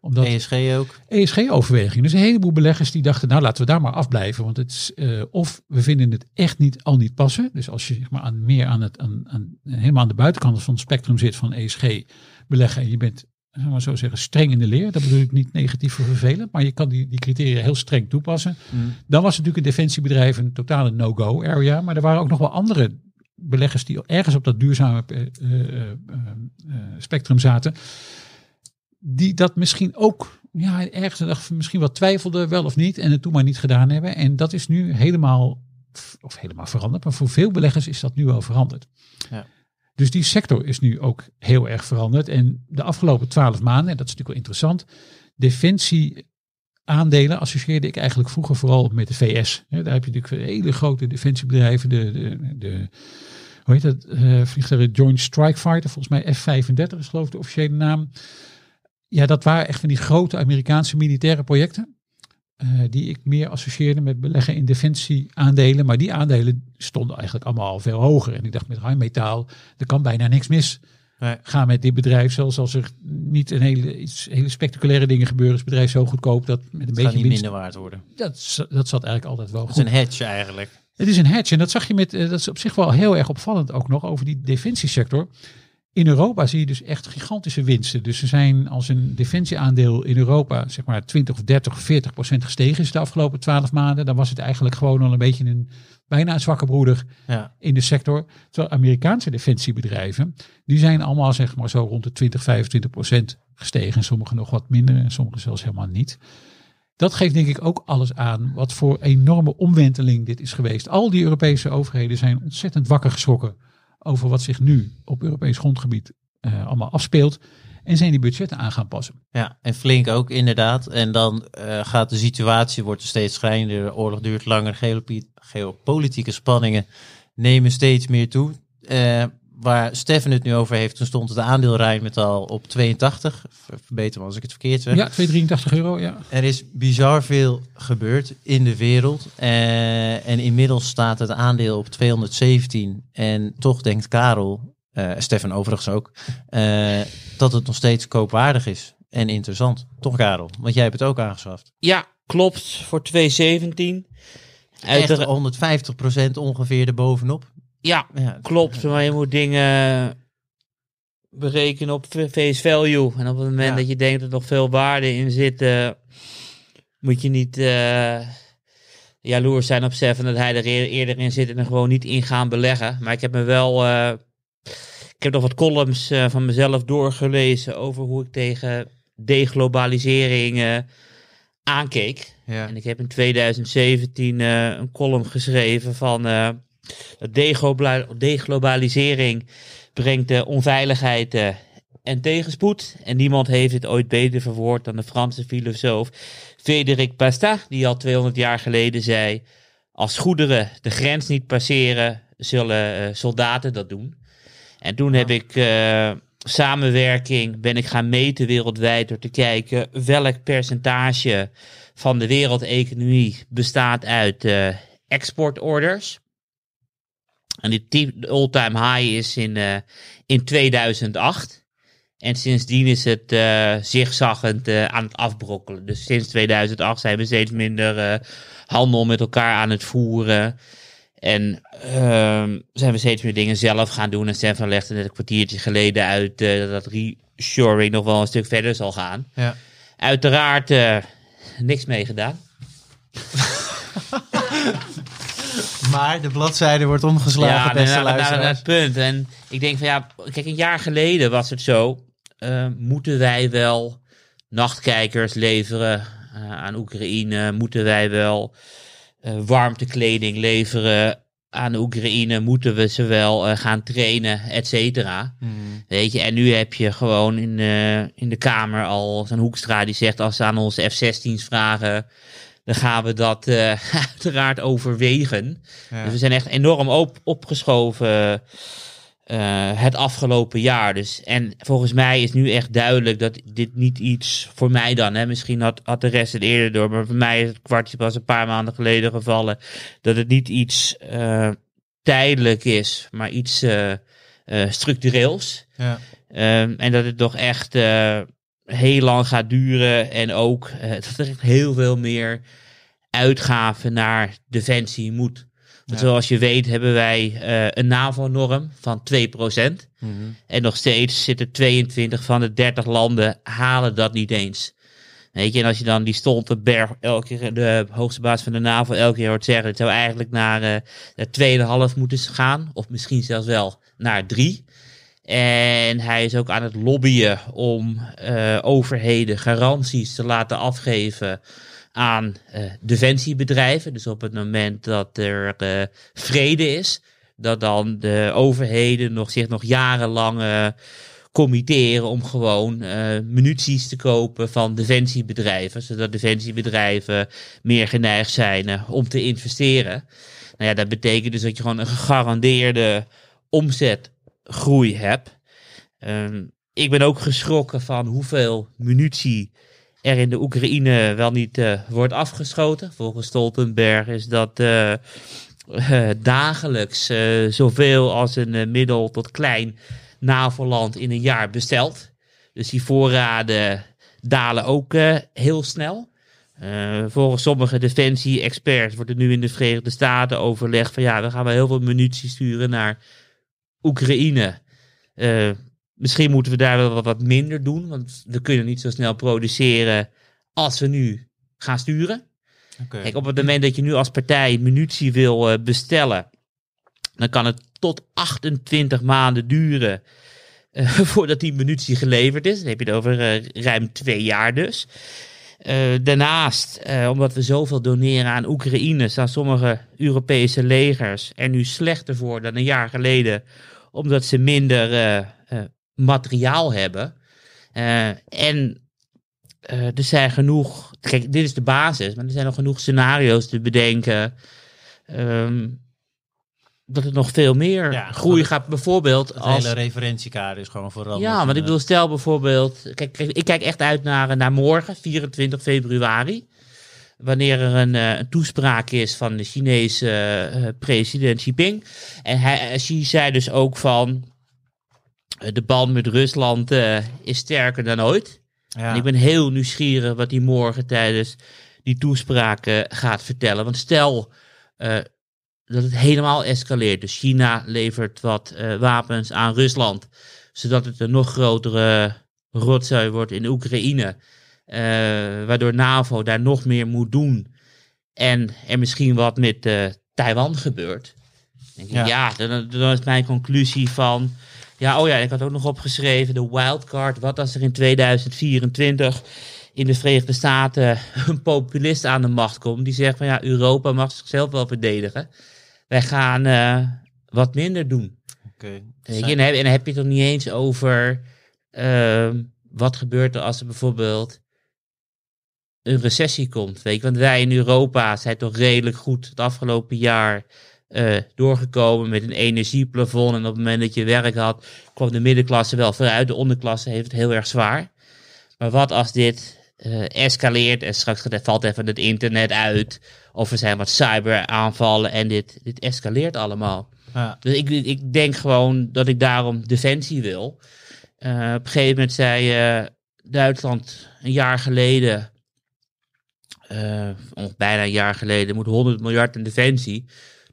Omdat ESG ook. ESG-overweging. Dus een heleboel beleggers die dachten, nou laten we daar maar afblijven. Want het is, uh, of we vinden het echt niet al niet passen. Dus als je zeg maar, aan, meer aan het, aan, aan, helemaal aan de buitenkant van het spectrum zit van ESG beleggen. En je bent zeg maar zo zeggen, streng in de leer. Dat bedoel ik niet negatief voor vervelend, maar je kan die, die criteria heel streng toepassen. Mm. Dan was het natuurlijk een defensiebedrijf een totale no-go area, maar er waren ook nog wel andere beleggers die ergens op dat duurzame uh, uh, spectrum zaten, die dat misschien ook ja, ergens misschien wat twijfelden, wel of niet, en het toen maar niet gedaan hebben. En dat is nu helemaal, of helemaal veranderd, maar voor veel beleggers is dat nu wel veranderd. Ja. Dus die sector is nu ook heel erg veranderd. En de afgelopen twaalf maanden, en dat is natuurlijk wel interessant, defensie aandelen associeerde ik eigenlijk vroeger vooral met de VS. daar heb je natuurlijk hele grote defensiebedrijven, de, de, de hoe heet dat, uh, vliegtuigen Joint Strike Fighter, volgens mij F-35 is geloof ik de officiële naam. Ja, dat waren echt van die grote Amerikaanse militaire projecten. Uh, die ik meer associeerde met beleggen in defensieaandelen. Maar die aandelen stonden eigenlijk allemaal al veel hoger. En ik dacht met metaal, er kan bijna niks mis. Nee. Ga met dit bedrijf, zelfs als er niet een hele, iets, hele spectaculaire dingen gebeuren, is het bedrijf zo goedkoop dat met een het beetje niet minder waard worden. Dat, dat zat eigenlijk altijd wel. Het is een hedge eigenlijk. Het is een hedge en dat zag je met, eh, dat is op zich wel heel erg opvallend ook nog over die defensiesector. In Europa zie je dus echt gigantische winsten. Dus ze zijn als een defensieaandeel in Europa zeg maar 20 of 30 of 40 procent gestegen is de afgelopen 12 maanden. Dan was het eigenlijk gewoon al een beetje een bijna een zwakke broeder ja. in de sector. Terwijl Amerikaanse defensiebedrijven, die zijn allemaal zeg maar zo rond de 20, 25 procent gestegen. Sommige nog wat minder en sommige zelfs helemaal niet. Dat geeft denk ik ook alles aan wat voor enorme omwenteling dit is geweest. Al die Europese overheden zijn ontzettend wakker geschrokken over wat zich nu op Europees grondgebied uh, allemaal afspeelt. En zijn die budgetten aan gaan passen. Ja, en flink ook inderdaad. En dan uh, gaat de situatie, wordt steeds schrijnender. De oorlog duurt langer. Geopolitieke spanningen nemen steeds meer toe. Uh, waar Stefan het nu over heeft, toen stond het aandeel Rijnmetal op 82. Verbeter me als ik het verkeerd zeg. Ja, 283 euro, ja. Er is bizar veel gebeurd in de wereld. Uh, en inmiddels staat het aandeel op 217. En toch denkt Karel, uh, Stefan overigens ook, uh, dat het nog steeds koopwaardig is en interessant. Toch Karel? Want jij hebt het ook aangeschaft. Ja, klopt. Voor 217. Echt 150% ongeveer erbovenop. Ja, ja, klopt. Maar je moet dingen berekenen op face value. En op het moment dat je denkt dat er nog veel waarde in zit, uh, moet je niet uh, jaloers zijn op Seven dat hij er eerder in zit en er gewoon niet in gaan beleggen. Maar ik heb me wel. Uh, ik heb nog wat columns van mezelf doorgelezen over hoe ik tegen deglobalisering aankeek. Ja. En ik heb in 2017 een column geschreven van Deglobalisering brengt onveiligheid uh, en tegenspoed. En niemand heeft het ooit beter verwoord dan de Franse filosoof Frédéric Bastiat, die al 200 jaar geleden zei: Als goederen de grens niet passeren, zullen uh, soldaten dat doen. En toen heb ik uh, samenwerking, ben ik gaan meten wereldwijd door te kijken welk percentage van de wereldeconomie bestaat uit exportorders. En die all-time high is in, uh, in 2008. En sindsdien is het uh, zigzaggend uh, aan het afbrokkelen. Dus sinds 2008 zijn we steeds minder handel met elkaar aan het voeren. En ehm, zijn we steeds meer dingen zelf gaan doen. En Stefan legde net een kwartiertje geleden uit dat reshoring nog wel een stuk verder zal gaan. Ja. Uiteraard niks mee gedaan. Maar de bladzijde wordt omgeslagen, ja, beste naar, naar, het punt. En ik denk van ja, kijk, een jaar geleden was het zo. Uh, moeten wij wel nachtkijkers leveren uh, aan Oekraïne? Moeten wij wel uh, warmtekleding leveren aan Oekraïne? Moeten we ze wel gaan trainen, et cetera? Hmm. Weet je, en nu heb je gewoon in, in de Kamer al zo'n Hoekstra die zegt als ze aan onze F-16's vragen dan gaan we dat uh, uiteraard overwegen. Dus we zijn echt enorm op, opgeschoven uh, het afgelopen jaar. Dus, en volgens mij is nu echt duidelijk dat dit niet iets voor mij dan. Hè, misschien had, had de rest het eerder door, maar voor mij is het kwartje pas een paar maanden geleden gevallen. Dat het niet iets uh, tijdelijk is, maar iets structureels. Ja. Um, en dat het toch echt heel lang gaat duren. En ook uh, dat er echt heel veel meer uitgaven naar defensie moet. Want zoals je weet hebben wij uh, een NAVO-norm van 2%. Mm En nog steeds zitten 22 van de 30 landen halen dat niet eens. Weet je, en als je dan die Stoltenberg, elke keer de hoogste baas van de NAVO, elke keer hoort zeggen, het zou eigenlijk naar uh, 2,5 moeten gaan, of misschien zelfs wel naar 3. En hij is ook aan het lobbyen om uh, overheden garanties te laten afgeven aan uh, defensiebedrijven. Dus op het moment dat er uh, vrede is, dat dan de overheden nog, zich nog jarenlang committeren om gewoon munities te kopen van defensiebedrijven. Zodat defensiebedrijven meer geneigd zijn om te investeren. Nou ja, dat betekent dus dat je gewoon een gegarandeerde omzet groei heb. Ehm, ik ben ook geschrokken van hoeveel munitie er in de Oekraïne wel niet uh, wordt afgeschoten. Volgens Stoltenberg is dat uh, uh, dagelijks zoveel als een middel tot klein NAVO-land in een jaar besteld. Dus die voorraden dalen ook heel snel. volgens sommige defensie-experts wordt er nu in de Verenigde Staten overlegd van ja, we gaan wel heel veel munitie sturen naar Oekraïne. Uh, misschien moeten we daar wel wat minder doen, want we kunnen niet zo snel produceren als we nu gaan sturen. Okay. Kijk, op het moment dat je nu als partij munitie wil uh, bestellen, dan kan het tot 28 maanden duren uh, voordat die munitie geleverd is. Dan heb je het over uh, ruim twee jaar dus. Daarnaast, omdat we zoveel doneren aan Oekraïne, staan sommige Europese legers er nu slechter voor dan een jaar geleden, omdat ze minder materiaal hebben. en er zijn genoeg. Kijk, dit is de basis, maar er zijn nog genoeg scenario's te bedenken. Um, dat het nog veel meer ja, groei gaat. Bijvoorbeeld. Het als, hele referentiekader is gewoon vooral. Ja, maar ik bedoel, stel bijvoorbeeld. Kijk, kijk, ik kijk echt uit naar, naar morgen, 24 februari. Wanneer er een, uh, een toespraak is van de Chinese uh, president Xi Jinping. En hij, Xi zei dus ook van. de band met Rusland is sterker dan ooit. Ja. En ik ben heel nieuwsgierig wat hij morgen tijdens die toespraken gaat vertellen. Want stel dat het helemaal escaleert. Dus China levert wat uh, wapens aan Rusland. Zodat het een nog grotere rotzooi wordt in Oekraïne. Uh, waardoor NAVO daar nog meer moet doen. En er misschien wat met Taiwan gebeurt. Denk ja, ik, ja dan, dan is mijn conclusie van ja, oh ja, ik had ook nog opgeschreven de wildcard. Wat als er in 2024 in de Verenigde Staten een populist aan de macht komt die zegt van ja, Europa mag zichzelf wel verdedigen. Wij gaan uh, wat minder doen. Oké. Okay. En, heb je het nog niet eens over uh, wat gebeurt er als er bijvoorbeeld een recessie komt. Weet je? Want wij in Europa zijn toch redelijk goed het afgelopen jaar uh, doorgekomen met een energieplafond. En op het moment dat je werk had, kwam de middenklasse wel vooruit. De onderklasse heeft het heel erg zwaar. Maar wat als dit uh, escaleert en straks valt even het internet uit. Of er zijn wat cyberaanvallen en dit, dit escaleert allemaal. Ja. Dus ik, ik denk gewoon dat ik daarom defensie wil. Uh, op een gegeven moment zei Duitsland een jaar geleden, of bijna een jaar geleden, moet 100 miljard in defensie.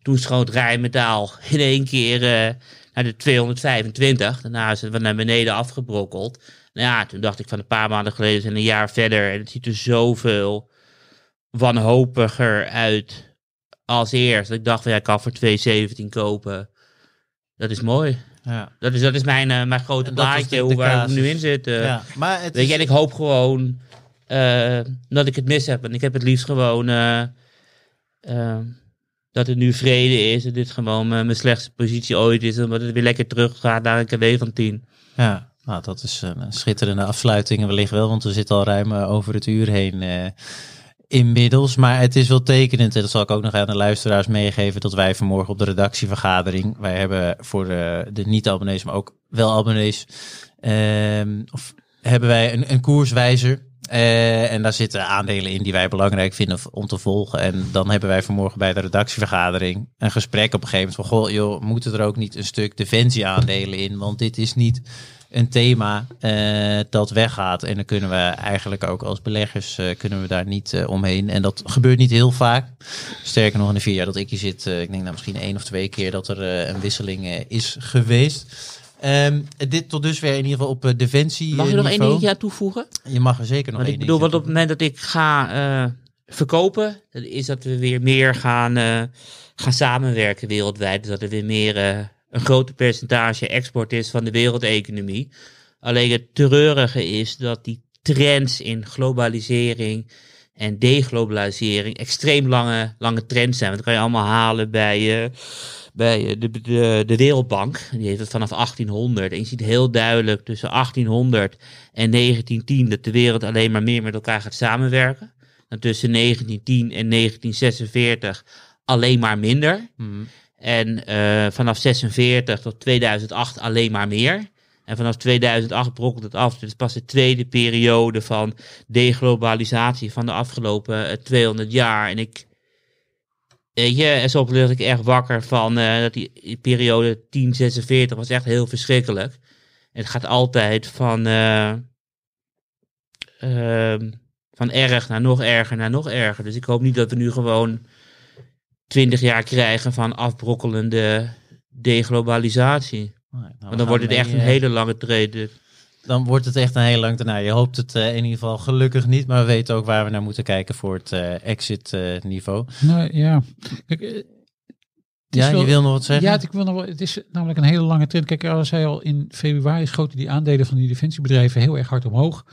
Toen schoot Rijnmetaal in één keer uh, naar de 225. Daarna is het naar beneden afgebrokkeld. Nou ja, toen dacht ik van een paar maanden geleden zijn een jaar verder. En het ziet er zoveel wanhopiger uit als eerst. Ik dacht van ja, ik kan voor 217 kopen. Dat is mooi. Ja. Dat, is, dat is mijn, uh, mijn grote plaatje, hoe waar we nu in zitten. Ja, maar het Weet je, en ik hoop gewoon uh, dat ik het mis heb. En ik heb het liefst gewoon dat het nu vrede is. En dit gewoon mijn, slechtste positie ooit is. Omdat het weer lekker terug gaat naar een KW van 10. Ja, nou, dat is een schitterende afsluiting. Wellicht wel, want we zitten al ruim eh, over het uur heen. Uh, inmiddels. Maar het is wel tekenend, en dat zal ik ook nog aan de luisteraars meegeven, dat wij vanmorgen op de redactievergadering, wij hebben voor de, de niet-abonnees, maar ook wel abonnees, uh, of hebben wij een, een koerswijzer en daar zitten aandelen in die wij belangrijk vinden om te volgen. En dan hebben wij vanmorgen bij de redactievergadering een gesprek op een gegeven moment van... Goh, joh, moeten er ook niet een stuk defensieaandelen in? Want dit is niet een thema uh, dat weggaat. En dan kunnen we eigenlijk ook als beleggers uh, kunnen we daar niet omheen. En dat gebeurt niet heel vaak. Sterker nog in de vier jaar dat ik hier zit, ik denk nou misschien één of twee keer dat er een wisseling is geweest. Um, dit tot dusver in ieder geval op defensie. Mag je nog één dingetje aan toevoegen? Je mag er zeker nog één Ik bedoel, want op het moment dat ik ga verkopen, is dat we weer meer gaan, gaan samenwerken wereldwijd. Dus dat er weer meer een groter percentage export is van de wereldeconomie. Alleen het treurige is dat die trends in globalisering en deglobalisering extreem lange, lange trends zijn. Dat kan je allemaal halen bij bij eh, de, de, de Wereldbank. Die heeft het vanaf 1800. En je ziet heel duidelijk tussen 1800 en 1910 dat de wereld alleen maar meer met elkaar gaat samenwerken. En tussen 1910 en 1946 alleen maar minder. Mm. En uh, vanaf 46 tot 2008 alleen maar meer. En vanaf 2008 brokkelt het af. Dit is pas de tweede periode van deglobalisatie van de afgelopen 200 eh, jaar. En ik, je, en zo ik echt wakker van uh, dat die periode 1046 was echt heel verschrikkelijk. Het gaat altijd van, uh, van erg naar nog erger naar nog erger. Dus ik hoop niet dat we nu gewoon 20 jaar krijgen van afbrokkelende deglobalisatie. Nou, maar dan wordt het echt een hele lange trade. Dan wordt het echt een heel lang Nou, Je hoopt het in ieder geval gelukkig niet, maar we weten ook waar we naar moeten kijken voor het exit niveau. Nou ja, Kijk, ja, je wil nog wat zeggen? Ja, ik wil nog wel, het is namelijk een hele lange trend. Kijk, als zei al, in februari schoten die aandelen van die defensiebedrijven heel erg hard omhoog.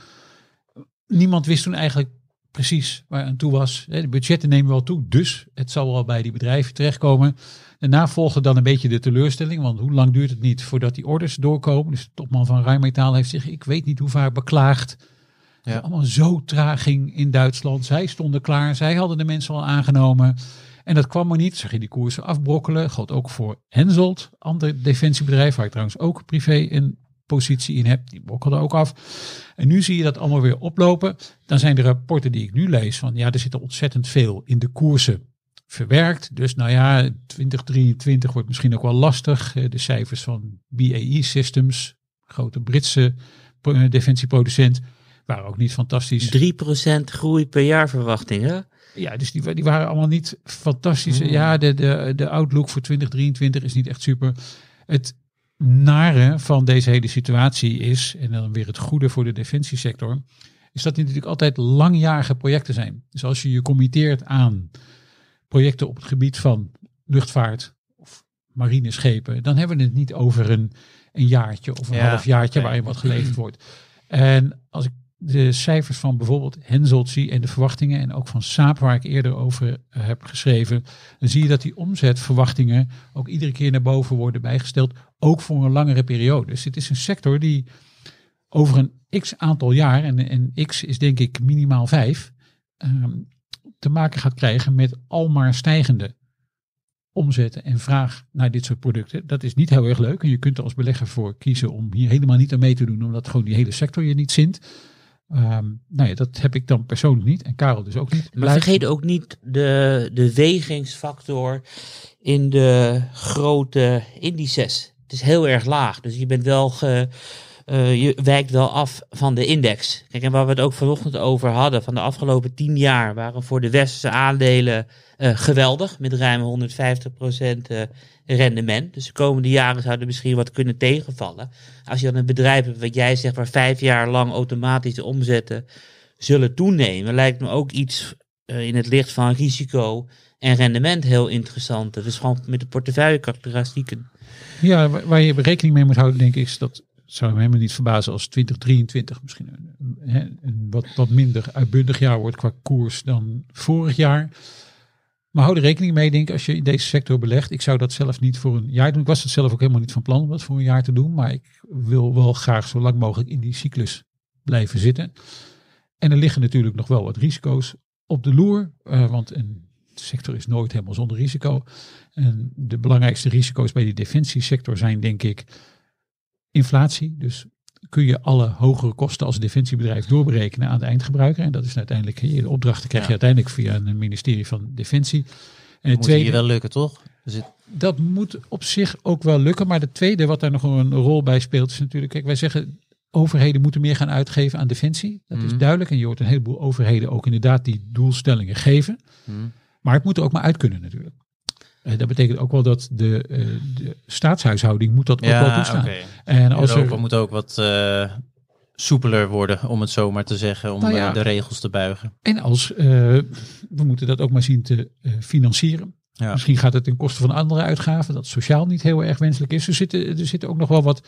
Niemand wist toen eigenlijk precies waar aan toe was. De budgetten nemen wel toe, dus het zal wel bij die bedrijven terechtkomen. Daarna volgde dan een beetje de teleurstelling, want hoe lang duurt het niet voordat die orders doorkomen? Dus de topman van Rijnmetaal heeft zich, ik weet niet hoe vaak beklaagd. Ja. Allemaal zo traag ging in Duitsland. Zij stonden klaar, zij hadden de mensen al aangenomen. En dat kwam maar niet. Zag je die koersen afbrokkelen. Geldt ook voor Henselt, ander defensiebedrijf, waar ik trouwens ook privé een positie in heb. Die brokkelde ook af. En nu zie je dat allemaal weer oplopen. Dan zijn de rapporten die ik nu lees van ja, er zit er ontzettend veel in de koersen verwerkt. Dus nou ja, 2023 wordt misschien ook wel lastig. Eh, de cijfers van BAE Systems, grote Britse defensieproducent, waren ook niet fantastisch. 3% groei per jaar verwachtingen. Ja, dus die, die waren allemaal niet fantastisch. Hmm. Ja, de, de, de outlook voor 2023 is niet echt super. Het nare van deze hele situatie is, en dan weer het goede voor de defensiesector, is dat die natuurlijk altijd langjarige projecten zijn. Dus als je je committeert aan projecten op het gebied van luchtvaart of marineschepen, dan hebben we het niet over een, een jaartje of een half jaartje waarin wat geleverd wordt. En als ik de cijfers van bijvoorbeeld Henselt en de verwachtingen en ook van Saap, waar ik eerder over eh, heb geschreven, dan zie je dat die omzetverwachtingen ook iedere keer naar boven worden bijgesteld, ook voor een langere periode. Dus het is een sector die over een x aantal jaar, en, en x is denk ik minimaal vijf, ehm, te maken gaat krijgen met almaar stijgende omzetten en vraag naar dit soort producten. Dat is niet heel erg leuk. En je kunt er als belegger voor kiezen om hier helemaal niet aan mee te doen, omdat gewoon die hele sector je niet zint. Um, nou ja, dat heb ik dan persoonlijk niet en Karel dus ook niet. Maar vergeet ook niet de, de wegingsfactor in de grote indices. Het is heel erg laag, dus je bent wel ge, uh, je wijkt wel af van de index. Kijk, en waar we het ook vanochtend over hadden, van de afgelopen tien jaar waren voor de westerse aandelen uh, geweldig, met ruim 150% uh, rendement. Dus de komende jaren zouden misschien wat kunnen tegenvallen. Als je dan een bedrijf hebt, wat jij zegt, waar vijf jaar lang automatische omzetten zullen toenemen, lijkt me ook iets uh, in het licht van risico en rendement heel interessant. Dus gewoon met de portefeuille karakteristieken. Ja, waar je rekening mee moet houden, denk ik, is dat zou me helemaal niet verbazen als 2023 misschien een, een wat, wat minder uitbundig jaar wordt qua koers dan vorig jaar. Maar hou er rekening mee, denk ik, als je in deze sector belegt. Ik zou dat zelf niet voor een jaar doen. Ik was het zelf ook helemaal niet van plan om dat voor een jaar te doen. Maar ik wil wel graag zo lang mogelijk in die cyclus blijven zitten. En er liggen natuurlijk nog wel wat risico's op de loer. Uh, want een sector is nooit helemaal zonder risico. En de belangrijkste risico's bij die defensiesector zijn, denk ik, inflatie. Dus kun je alle hogere kosten als defensiebedrijf doorberekenen aan de eindgebruiker. En dat is uiteindelijk, de opdrachten krijg je uiteindelijk via een ministerie van Defensie. En het moet tweede, wel lukken, toch? Dus het... Dat moet op zich ook wel lukken. Maar het tweede wat daar nog een rol bij speelt is natuurlijk, kijk, wij zeggen overheden moeten meer gaan uitgeven aan defensie. Dat is mhm. duidelijk. En je hoort een heleboel overheden ook inderdaad die doelstellingen geven. Mhm. Maar het moet er ook maar uit kunnen natuurlijk. Uh, dat betekent ook wel dat de, uh, de staatshuishouding moet dat ook wel toestaan. Okay. En als Europa er moet ook wat uh, soepeler worden, om het zo maar te zeggen, om nou ja, de regels te buigen. En als we moeten dat ook maar zien te financieren. Ja. Misschien gaat het ten koste van andere uitgaven, dat sociaal niet heel erg wenselijk is. Er zitten, er zitten ook nog wel wat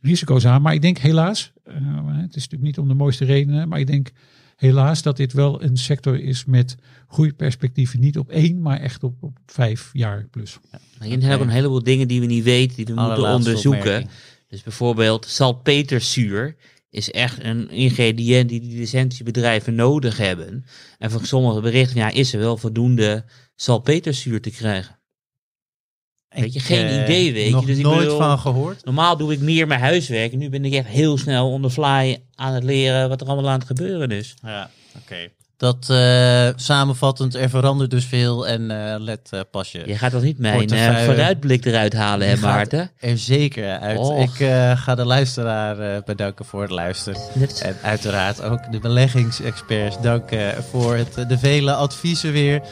risico's aan. Maar ik denk helaas, het is natuurlijk niet om de mooiste redenen, maar ik denk helaas dat dit wel een sector is met groeiperspectieven. Niet op één, maar echt op, op vijf jaar plus. Ja, je hebt een heleboel dingen die we niet weten, die we moeten onderzoeken. Dus bijvoorbeeld salpeterzuur is echt een ingrediënt die die licentiebedrijven nodig hebben. En van sommige berichten ja, is er wel voldoende salpeterzuur te krijgen. Weet je, geen uh, idee, weet je. Dus ik nooit van gehoord. Normaal doe ik meer mijn huiswerk. En nu ben ik echt heel snel on the fly aan het leren wat er allemaal aan het gebeuren is. Ja, oké. Dat uh, samenvattend, er verandert dus veel en uh, let uh, pas je. Je gaat toch niet mijn vooruitblik eruit halen, hè Maarten? Er zeker uit. Ik ga de luisteraar bedanken voor het luisteren. En uiteraard ook de beleggingsexperts danken voor het, de vele adviezen weer.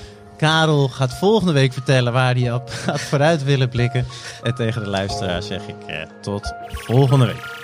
Karel gaat volgende week vertellen waar hij op gaat vooruit willen blikken. En tegen de luisteraar zeg ik eh, tot volgende week.